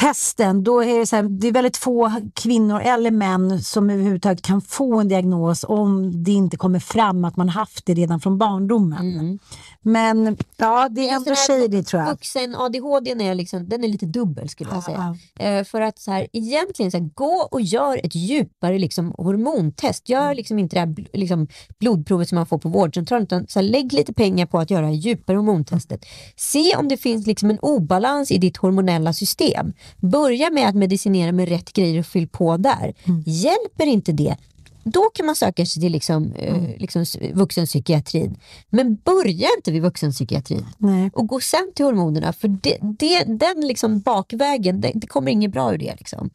testen, då är det, så här, det är väldigt få kvinnor eller män som överhuvudtaget kan få en diagnos om det inte kommer fram att man haft det redan från barndomen. Men ja, det är ändå Mm. Så det tror jag. Vuxen ADHD är, liksom, den är lite dubbel skulle jag säga. Eh, för att så här, egentligen så här, gå och gör ett djupare liksom, hormontest. Gör Mm. liksom inte det här liksom, blodprovet som man får på vårdcentralen utan så här, lägg lite pengar på att göra det djupare hormontestet. Se om det finns liksom, en obalans i ditt hormonella system. Börja med att medicinera med rätt grejer och fyll på där. Mm. Hjälper inte det då kan man söka sig till liksom, eh, Mm. liksom vuxenpsykiatrin. Men börja inte vid vuxenpsykiatrin Nej. och gå sen till hormonerna. För det, det, den liksom bakvägen, det, det kommer inget bra ur det. Liksom.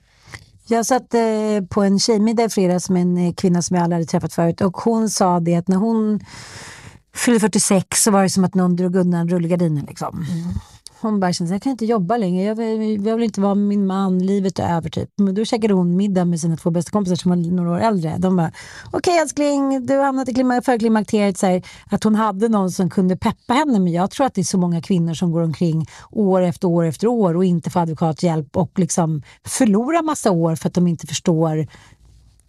Jag satt eh, på en tjejmiddag i fredags med en eh, kvinna som jag aldrig hade träffat förut och hon sa det att när hon fyllde 46 så var det som att någon drog undan rullgardinen. Liksom hon bara kände jag kan inte jobba längre, jag vill, jag vill inte vara med min man, livet är över typ. Men då käkade hon middag med sina två bästa kompisar som var några år äldre. De bara, okej okay, älskling, du har hamnat i förklimakteriet. Så här, att hon hade någon som kunde peppa henne. Men jag tror att det är så många kvinnor som går omkring år efter år efter år och inte får advokathjälp och liksom förlorar massa år för att de inte förstår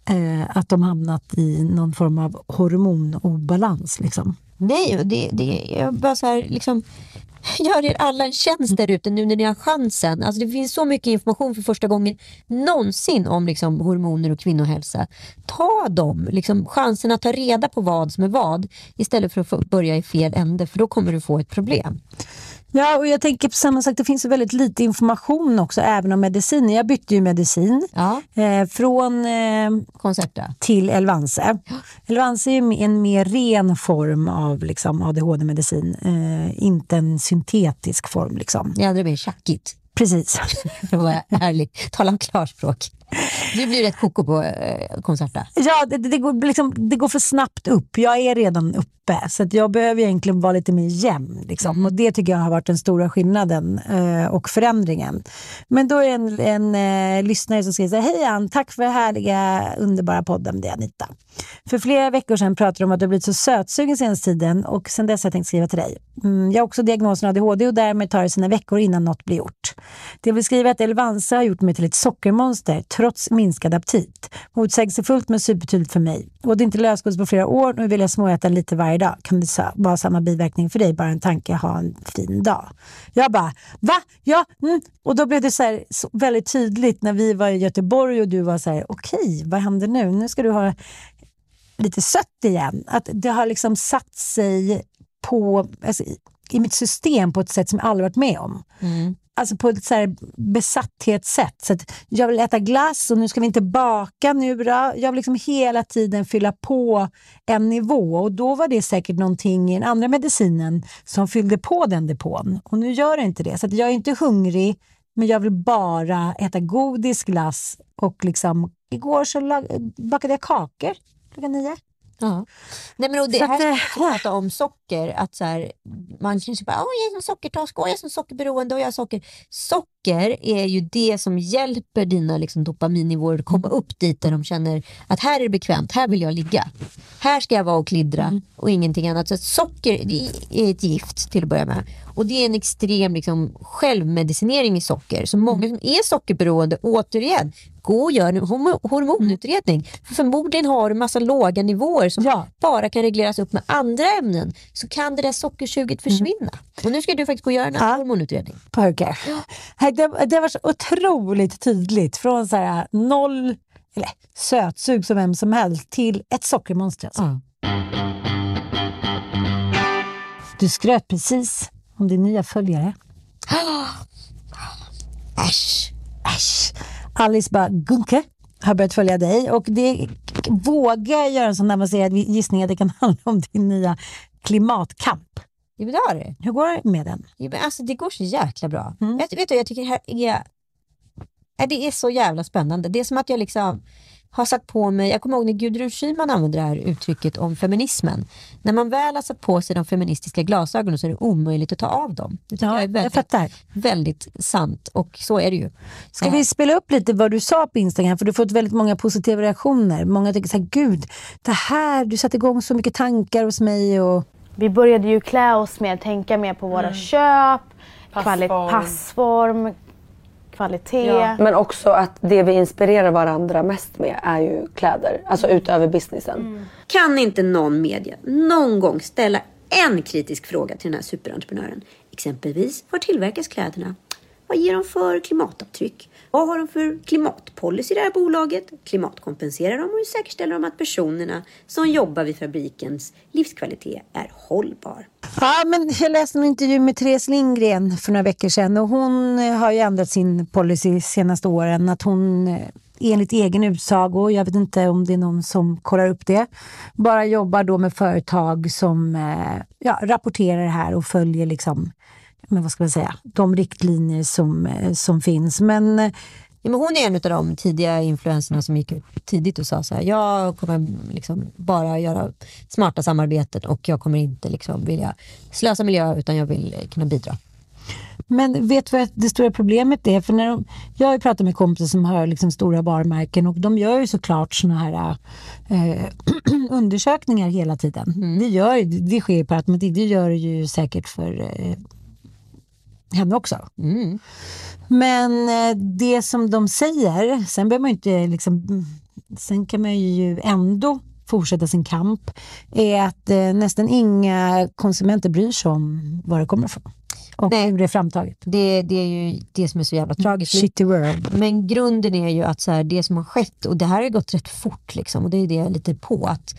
eh, att de hamnat i någon form av hormonobalans. Liksom. Nej, det, det jag bara så här, liksom, [laughs] gör er alla en tjänst där ute nu när ni har chansen. Alltså det finns så mycket information för första gången någonsin om liksom, hormoner och kvinnohälsa. Ta dem, liksom, chansen att ta reda på vad som är vad istället för att börja i fel ände för då kommer du få ett problem. Ja, och jag tänker på samma sak, det finns väldigt lite information också även om medicin. Jag bytte ju medicin ja. eh, från eh, Concerta till Elvanse. Ja. Elvanse är en mer ren form av liksom, ADHD-medicin, eh, inte en syntetisk form. Liksom. Ja, det mer tjackigt. Precis. [laughs] det var ärligt. Tala om klarspråk. Du blir rätt koko på eh, Concerta. Ja, det, det, går, liksom, det går för snabbt upp. Jag är redan uppe så jag behöver egentligen vara lite mer jämn. Liksom. Mm. Och det tycker jag har varit den stora skillnaden eh, och förändringen. Men då är det en, en eh, lyssnare som skriver Hej Ann, tack för härliga underbara podden. Det är Anita. För flera veckor sedan pratade du om att du blivit så sötsugen senaste tiden och sen dess har jag tänkt skriva till dig. Mm, jag har också diagnosen ADHD och därmed tar det sina veckor innan något blir gjort. Det vill skriva att Elvansa har gjort mig till ett sockermonster trots minskad aptit. Motsägelsefullt men supertydligt för mig. Och det är inte lösgodis på flera år, nu vill jag småäta lite varje dag. Kan det vara samma biverkning för dig? Bara en tanke, ha en fin dag. Jag bara, va? Ja, mm. Och då blev det så, här, så väldigt tydligt när vi var i Göteborg och du var så här, okej, okay, vad händer nu? Nu ska du ha lite sött igen. Att det har liksom satt sig på, alltså, i mitt system på ett sätt som jag aldrig varit med om. Mm. Alltså på ett så här besatthetssätt. Så att jag vill äta glass och nu ska vi inte baka nu då. Jag vill liksom hela tiden fylla på en nivå och då var det säkert någonting i den andra medicinen som fyllde på den depån. Och nu gör det inte det. Så jag är inte hungrig men jag vill bara äta godis, glass och liksom igår så bakade jag kakor klockan nio. Ja. Nej, men och det så här att, ska vi prata om socker. Att så här, man kanske bara, jag är som sockertorsk, jag är som sockerberoende och jag har socker. Socker är ju det som hjälper dina liksom, dopaminnivåer att komma upp dit där de känner att här är det bekvämt, här vill jag ligga. Här ska jag vara och klidra mm. och ingenting annat. Så socker är ett gift till att börja med. Och det är en extrem liksom, självmedicinering i socker. Så många som är sockerberoende, återigen, gå och gör en hormonutredning. För förmodligen har du massa låga nivåer som ja. bara kan regleras upp med andra ämnen. Så kan det där sockersuget mm. försvinna. Mm. Och nu ska du faktiskt gå och göra en ja. hormonutredning. Purker. Ja. Det, det var så otroligt tydligt. Från så här, noll eller sötsug som vem som helst till ett sockermonster. Alltså. Mm. Du skröt precis om din nya följare. [gasps] Äsch, äsch. Alice bara, Gunke har börjat följa dig och det vågar jag göra en sån avancerad gissning att det kan [laughs] handla om din nya klimatkamp. Ja, det har det. Hur går det med den? Men alltså, det går så jäkla bra. Mm. Vet, vet du, jag tycker det här är, det är så jävla spännande. Det är som att jag liksom har satt på mig, jag kommer ihåg när Gudrun Schyman använde det här uttrycket om feminismen. När man väl har satt på sig de feministiska glasögonen så är det omöjligt att ta av dem. Det ja, jag är väldigt, jag fattar. väldigt sant och så är det ju. Ska vi spela upp lite vad du sa på Instagram? För du har fått väldigt många positiva reaktioner. Många tycker så här, gud, det här, du satte igång så mycket tankar hos mig. Och... Vi började ju klä oss mer, tänka mer på våra mm. köp, passform. passform, kvalitet. Ja. Men också att det vi inspirerar varandra mest med är ju kläder. Alltså mm. utöver businessen. Mm. Kan inte någon media någon gång ställa en kritisk fråga till den här superentreprenören? Exempelvis, var tillverkas kläderna? Vad ger de för klimatavtryck? Vad har de för klimatpolicy i det här bolaget? Klimatkompenserar de och hur säkerställer de att personerna som jobbar vid fabrikens livskvalitet är hållbar? Ja, men jag läste en intervju med Therese Lindgren för några veckor sedan och hon eh, har ju ändrat sin policy de senaste åren. Att hon eh, enligt egen utsago, jag vet inte om det är någon som kollar upp det, bara jobbar då med företag som eh, ja, rapporterar det här och följer liksom men vad ska man säga, de riktlinjer som, eh, som finns. Men Ja, men hon är en av de tidiga influenserna som gick ut tidigt och sa så här, jag kommer liksom bara göra smarta samarbeten och jag kommer inte liksom vilja slösa miljö utan jag vill kunna bidra. Men vet du vad det stora problemet är? För när de, jag har ju pratat med kompisar som har liksom stora varumärken och de gör ju såklart såna här eh, [clears throat] undersökningar hela tiden. Mm. Det, gör, det sker på automatik, det gör det ju säkert för eh, henne också. Mm. Men eh, det som de säger, sen behöver man ju inte liksom, sen kan man ju ändå fortsätta sin kamp, är att eh, nästan inga konsumenter bryr sig om var det kommer ifrån. Och hur det är framtaget. Det, det är ju det som är så jävla tragiskt. Shitty world. Men grunden är ju att så här, det som har skett, och det här har gått rätt fort liksom, och det är det jag är lite på. att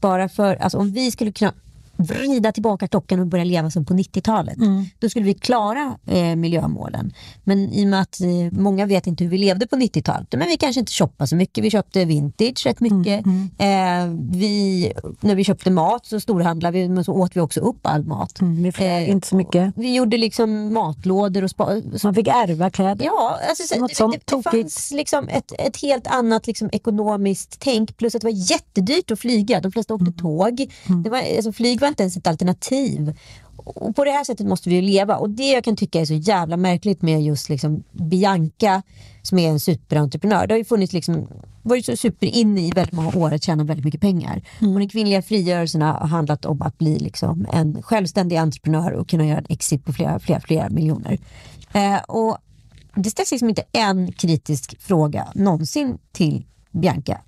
bara för, alltså om vi skulle kunna vrida tillbaka klockan och börja leva som på 90-talet. Mm. Då skulle vi klara eh, miljömålen. Men i och med att eh, många vet inte hur vi levde på 90-talet. Men vi kanske inte shoppade så mycket. Vi köpte vintage rätt mycket. Mm, Eh, vi, när vi köpte mat så storhandlade vi men så åt vi också upp all mat. Eh, inte så mycket. Vi gjorde liksom matlådor och spa, Man fick ärva kläder. Ja, alltså, så, Något det, det, det fanns liksom ett, ett helt annat liksom, ekonomiskt tänk plus att det var jättedyrt att flyga. De flesta åkte tåg. Det var, alltså, flyg var inte ens ett alternativ. Och på det här sättet måste vi ju leva och det jag kan tycka är så jävla märkligt med just liksom Bianca som är en superentreprenör. Det har ju funnits liksom, varit så super in i väldigt många år att tjäna väldigt mycket pengar. Och den kvinnliga frigörelsen har handlat om att bli liksom en självständig entreprenör och kunna göra en exit på flera, flera, flera miljoner. Eh, och det ställs liksom inte en kritisk fråga någonsin till Bianca.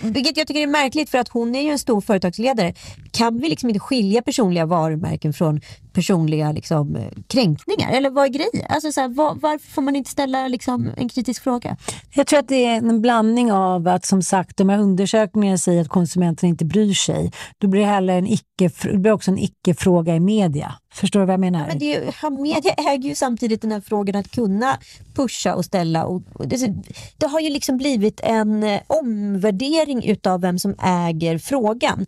Vilket jag tycker är märkligt för att hon är ju en stor företagsledare. Kan vi liksom inte skilja personliga varumärken från personliga liksom, eh, kränkningar? Eller vad är grejen? Alltså, så här, var, varför får man inte ställa liksom, en kritisk fråga? Jag tror att det är en blandning av att som sagt de här undersökningarna säger att konsumenten inte bryr sig. Då blir det, heller en icke, det blir också en icke-fråga i media. Förstår du vad jag menar? Men det är media äger ju samtidigt den här frågan att kunna pusha och ställa. Och, och det, det har ju liksom blivit en eh, omvärdering utav vem som äger frågan.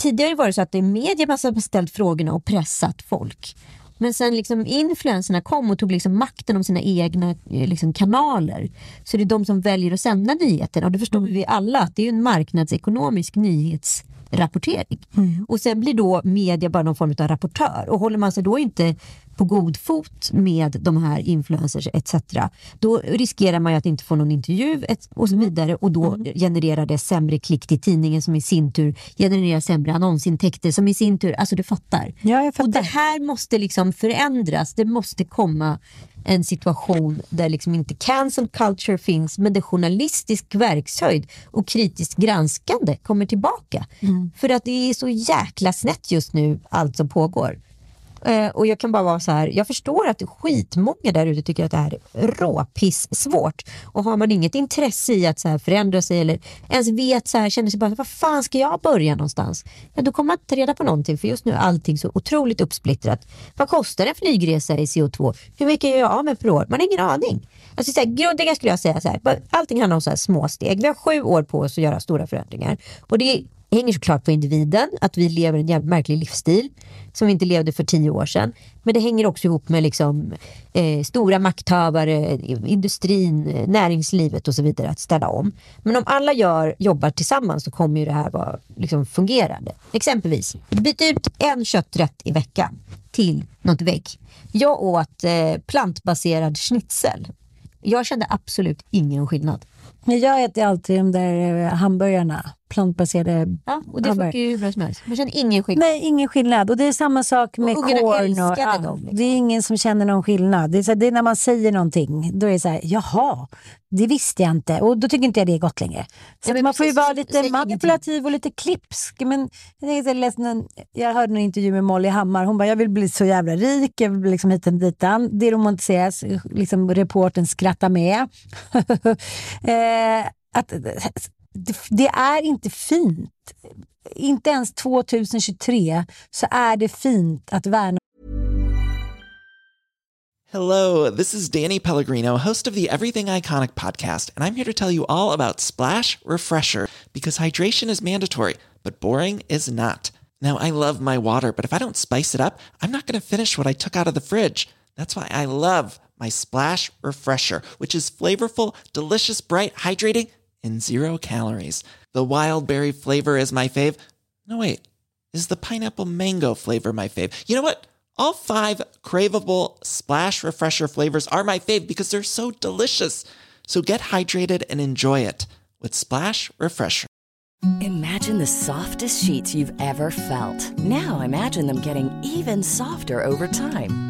Tidigare var det så att det är media som har ställt frågorna och pressat folk. Men sen liksom influenserna kom och tog liksom makten om sina egna eh, liksom kanaler. Så det är de som väljer att sända nyheterna. Och det förstår vi alla att det är en marknadsekonomisk nyhetsrapportering. Och sen blir då media bara någon form av rapportör. Och håller man sig då inte på god fot med de här influencers etc. Då riskerar man ju att inte få någon intervju och så vidare och då genererar det sämre klick till tidningen som i sin tur genererar sämre annonsintäkter som i sin tur, alltså du fattar. Ja, jag fattar. Och det här måste liksom förändras. Det måste komma en situation där liksom inte cancel culture finns men där journalistisk verkshöjd och kritiskt granskande kommer tillbaka. För att det är så jäkla snett just nu allt som pågår. Eh, och jag kan bara vara så här, jag förstår att skitmånga där ute tycker att det här är råpiss svårt. Och har man inget intresse i att så här förändra sig eller ens vet så här, känner sig bara, vad fan ska jag börja någonstans? Ja, då kommer man inte reda på någonting för just nu är allting så otroligt uppsplittrat. Vad kostar en flygresa i CO2? Hur mycket gör jag av med per år? Man har ingen aning. Alltså, så här, grundläggande skulle jag säga så här, allting handlar om så här små steg. Vi har sju år på oss att göra stora förändringar. Och det hänger såklart på individen, att vi lever en jävligt märklig livsstil som vi inte levde för tio år sedan. Men det hänger också ihop med liksom, eh, stora makthavare, industrin, eh, näringslivet och så vidare att ställa om. Men om alla gör, jobbar tillsammans så kommer ju det här vara liksom, fungerande. Exempelvis, byt ut en kötträtt i veckan till något vägg. Jag åt eh, plantbaserad schnitzel. Jag kände absolut ingen skillnad. Jag äter alltid de där eh, hamburgarna, plantbaserade Ja, och det hamburgare. funkar ju hur bra som helst. Man känner ingen skillnad. Nej, ingen skillnad. Och det är samma sak med Och corn. älskade Och, ja, dem, liksom. Det är ingen som känner någon skillnad. Det är, så, det är när man säger någonting, då är det så här, jaha, det visste jag inte. Och då tycker inte jag det är gott längre. Så Ja, man får ju vara lite ingenting. manipulativ och lite klipsk. Men jag, tänkte, jag hörde en intervju med Molly Hammar. Hon bara, jag vill bli så jävla rik, jag vill bli liksom hit och ditan. Det romantiseras, liksom reporten skrattar med. [laughs] eh, att, det, det är inte fint. Inte ens 2023 så är det fint att värna Hello, this is Danny Pellegrino, host of the Everything Iconic podcast, and I'm here to tell you all about Splash Refresher because hydration is mandatory, but boring is not. Now, I love my water, but if I don't spice it up, I'm not going to finish what I took out of the fridge. That's why I love my Splash Refresher, which is flavorful, delicious, bright, hydrating, and zero calories. The wild berry flavor is my fave. No, wait, is the pineapple mango flavor my fave? You know what? All five craveable splash refresher flavors are my fave because they're so delicious. So get hydrated and enjoy it with Splash Refresher. Imagine the softest sheets you've ever felt. Now imagine them getting even softer over time.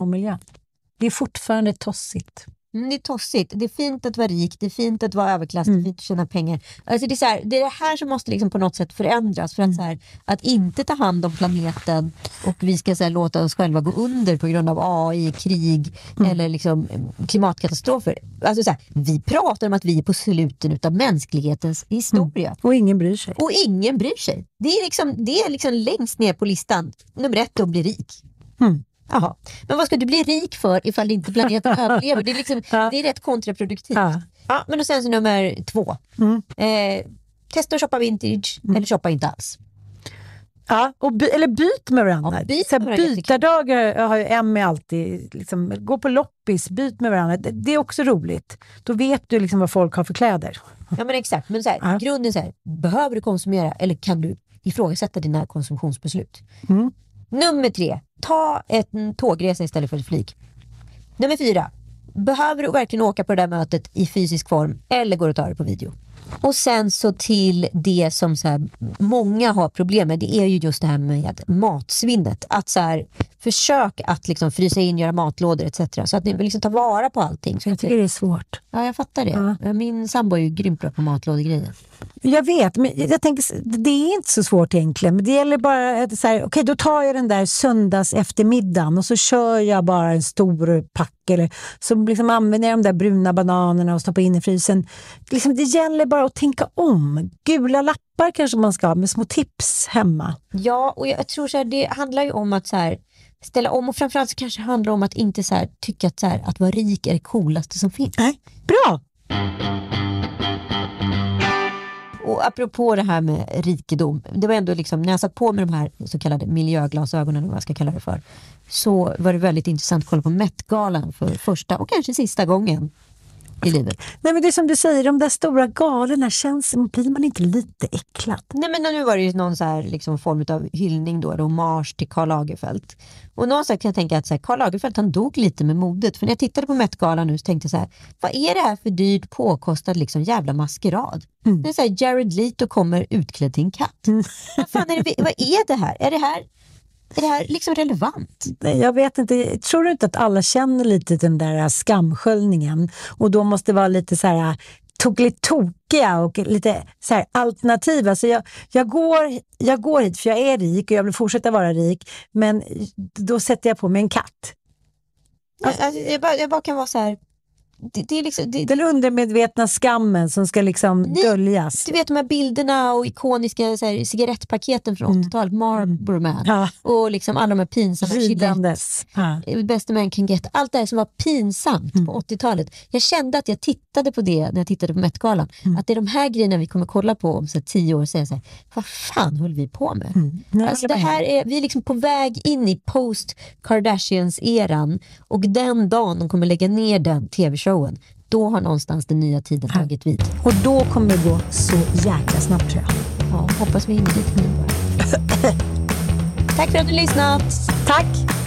Och miljö. Det är fortfarande tossigt. Mm, det är tossigt. Det är fint att vara rik, det är fint att vara överklass, det är fint att tjäna pengar. Alltså det, är så här, det är det här som måste liksom på något sätt förändras. För att, så här, att inte ta hand om planeten och vi ska så här, låta oss själva gå under på grund av AI, krig eller liksom, klimatkatastrofer. Alltså, så vi pratar om att vi är på slutet av mänsklighetens historia. Och ingen bryr sig. Och ingen bryr sig. Det är, liksom, det är liksom längst ner på listan. Nummer ett, att bli rik. Mm. Jaha. Men vad ska du bli rik för ifall inte planeten [laughs] överlever? Det är, liksom, det är rätt kontraproduktivt. Ja. Ja, men och sen så nummer två. Mm. Eh, testa att shoppa vintage eller shoppa inte alls. Ja, och by, eller byt med varandra. Ja, byt med varandra, bytardagar har ju Emmy alltid, liksom, gå på loppis, byt med varandra. Det, det är också roligt. Då vet du liksom vad folk har för kläder. Ja men exakt, men så här, Ja. grunden är så här, behöver du konsumera eller kan du ifrågasätta dina konsumtionsbeslut? Mm. Nummer tre, ta en tågresa istället för ett flyg. Nummer fyra, behöver du verkligen åka på det där mötet i fysisk form eller går det att ta det på video? Och sen så till det som så här, många har problem med, det är ju just det här med matsvinnet. Att så här, försök att liksom frysa in, göra matlådor etc. Så att ni liksom tar vara på allting. Så Jag tycker det är svårt. Ja, jag fattar det. Min sambo är ju grymt bra på matlådegrejen. Jag vet, men jag tänker, det är inte så svårt egentligen. Men det gäller bara att så här, okej då tar jag den där söndags eftermiddagen och så kör jag bara en stor pack eller så liksom använder jag de där bruna bananerna och stoppar in i frysen. Liksom, det gäller bara att tänka om. Gula lappar kanske man ska ha med små tips hemma. Ja, och jag tror så här, det handlar ju om att så här, ställa om och framförallt så kanske det handlar om att inte så här, tycka att, så här, att vara rik är det coolaste som finns. Nej, bra! Och apropå det här med rikedom, det var ändå liksom, när jag satt på med de här så kallade miljöglasögonen, vad jag ska kalla det för, så var det väldigt intressant att kolla på Met-galan för första och kanske sista gången i livet. Nej, men det är som du säger, de där stora galorna, känns, blir man inte lite äcklad? Nej men nu var det ju någon så här, liksom, form av hyllning då, hommage till Karl Lagerfeld. Och någonstans kan jag tänka att så här, Karl Lagerfeld han dog lite med modet. För när jag tittade på Met-galan nu så tänkte jag så här, vad är det här för dyrt påkostad liksom, jävla maskerad? Det är så här, Jared Leto kommer utklädd till en katt. Vad fan är det, vad är det här? Är det här, är det här liksom relevant? Jag vet inte, tror du inte att alla känner lite den där skamsköljningen och då måste vara lite så här tok, lite tokiga och lite så här alternativa. Så jag, jag, går, jag går hit för jag är rik och jag vill fortsätta vara rik men då sätter jag på mig en katt. Alltså, jag, bara, jag bara kan vara så här, det, det är liksom, det, Den undermedvetna skammen som ska liksom döljas. Du vet de här bilderna och ikoniska här, cigarettpaketen från 80-talet, Marlboro Man. Ja. Och liksom alla de här pinsamma Ridandes. Ja. Gillette, Bästa man can get. Allt det här som var pinsamt på 80-talet. Jag kände att jag tittade på det när jag tittade på Met-galan. Att det är de här grejerna vi kommer kolla på om så tio år och säga så här, vad fan höll vi på med? Nej, Alltså, det här är, vi är liksom på väg in i post-Kardashians-eran och den dagen de kommer lägga ner den tv-showen, då har någonstans den nya tiden tagit vid. Och då kommer det gå så jäkla snabbt tror jag. Ja, hoppas vi hinner dit. [laughs] Tack för att du lyssnat. Tack!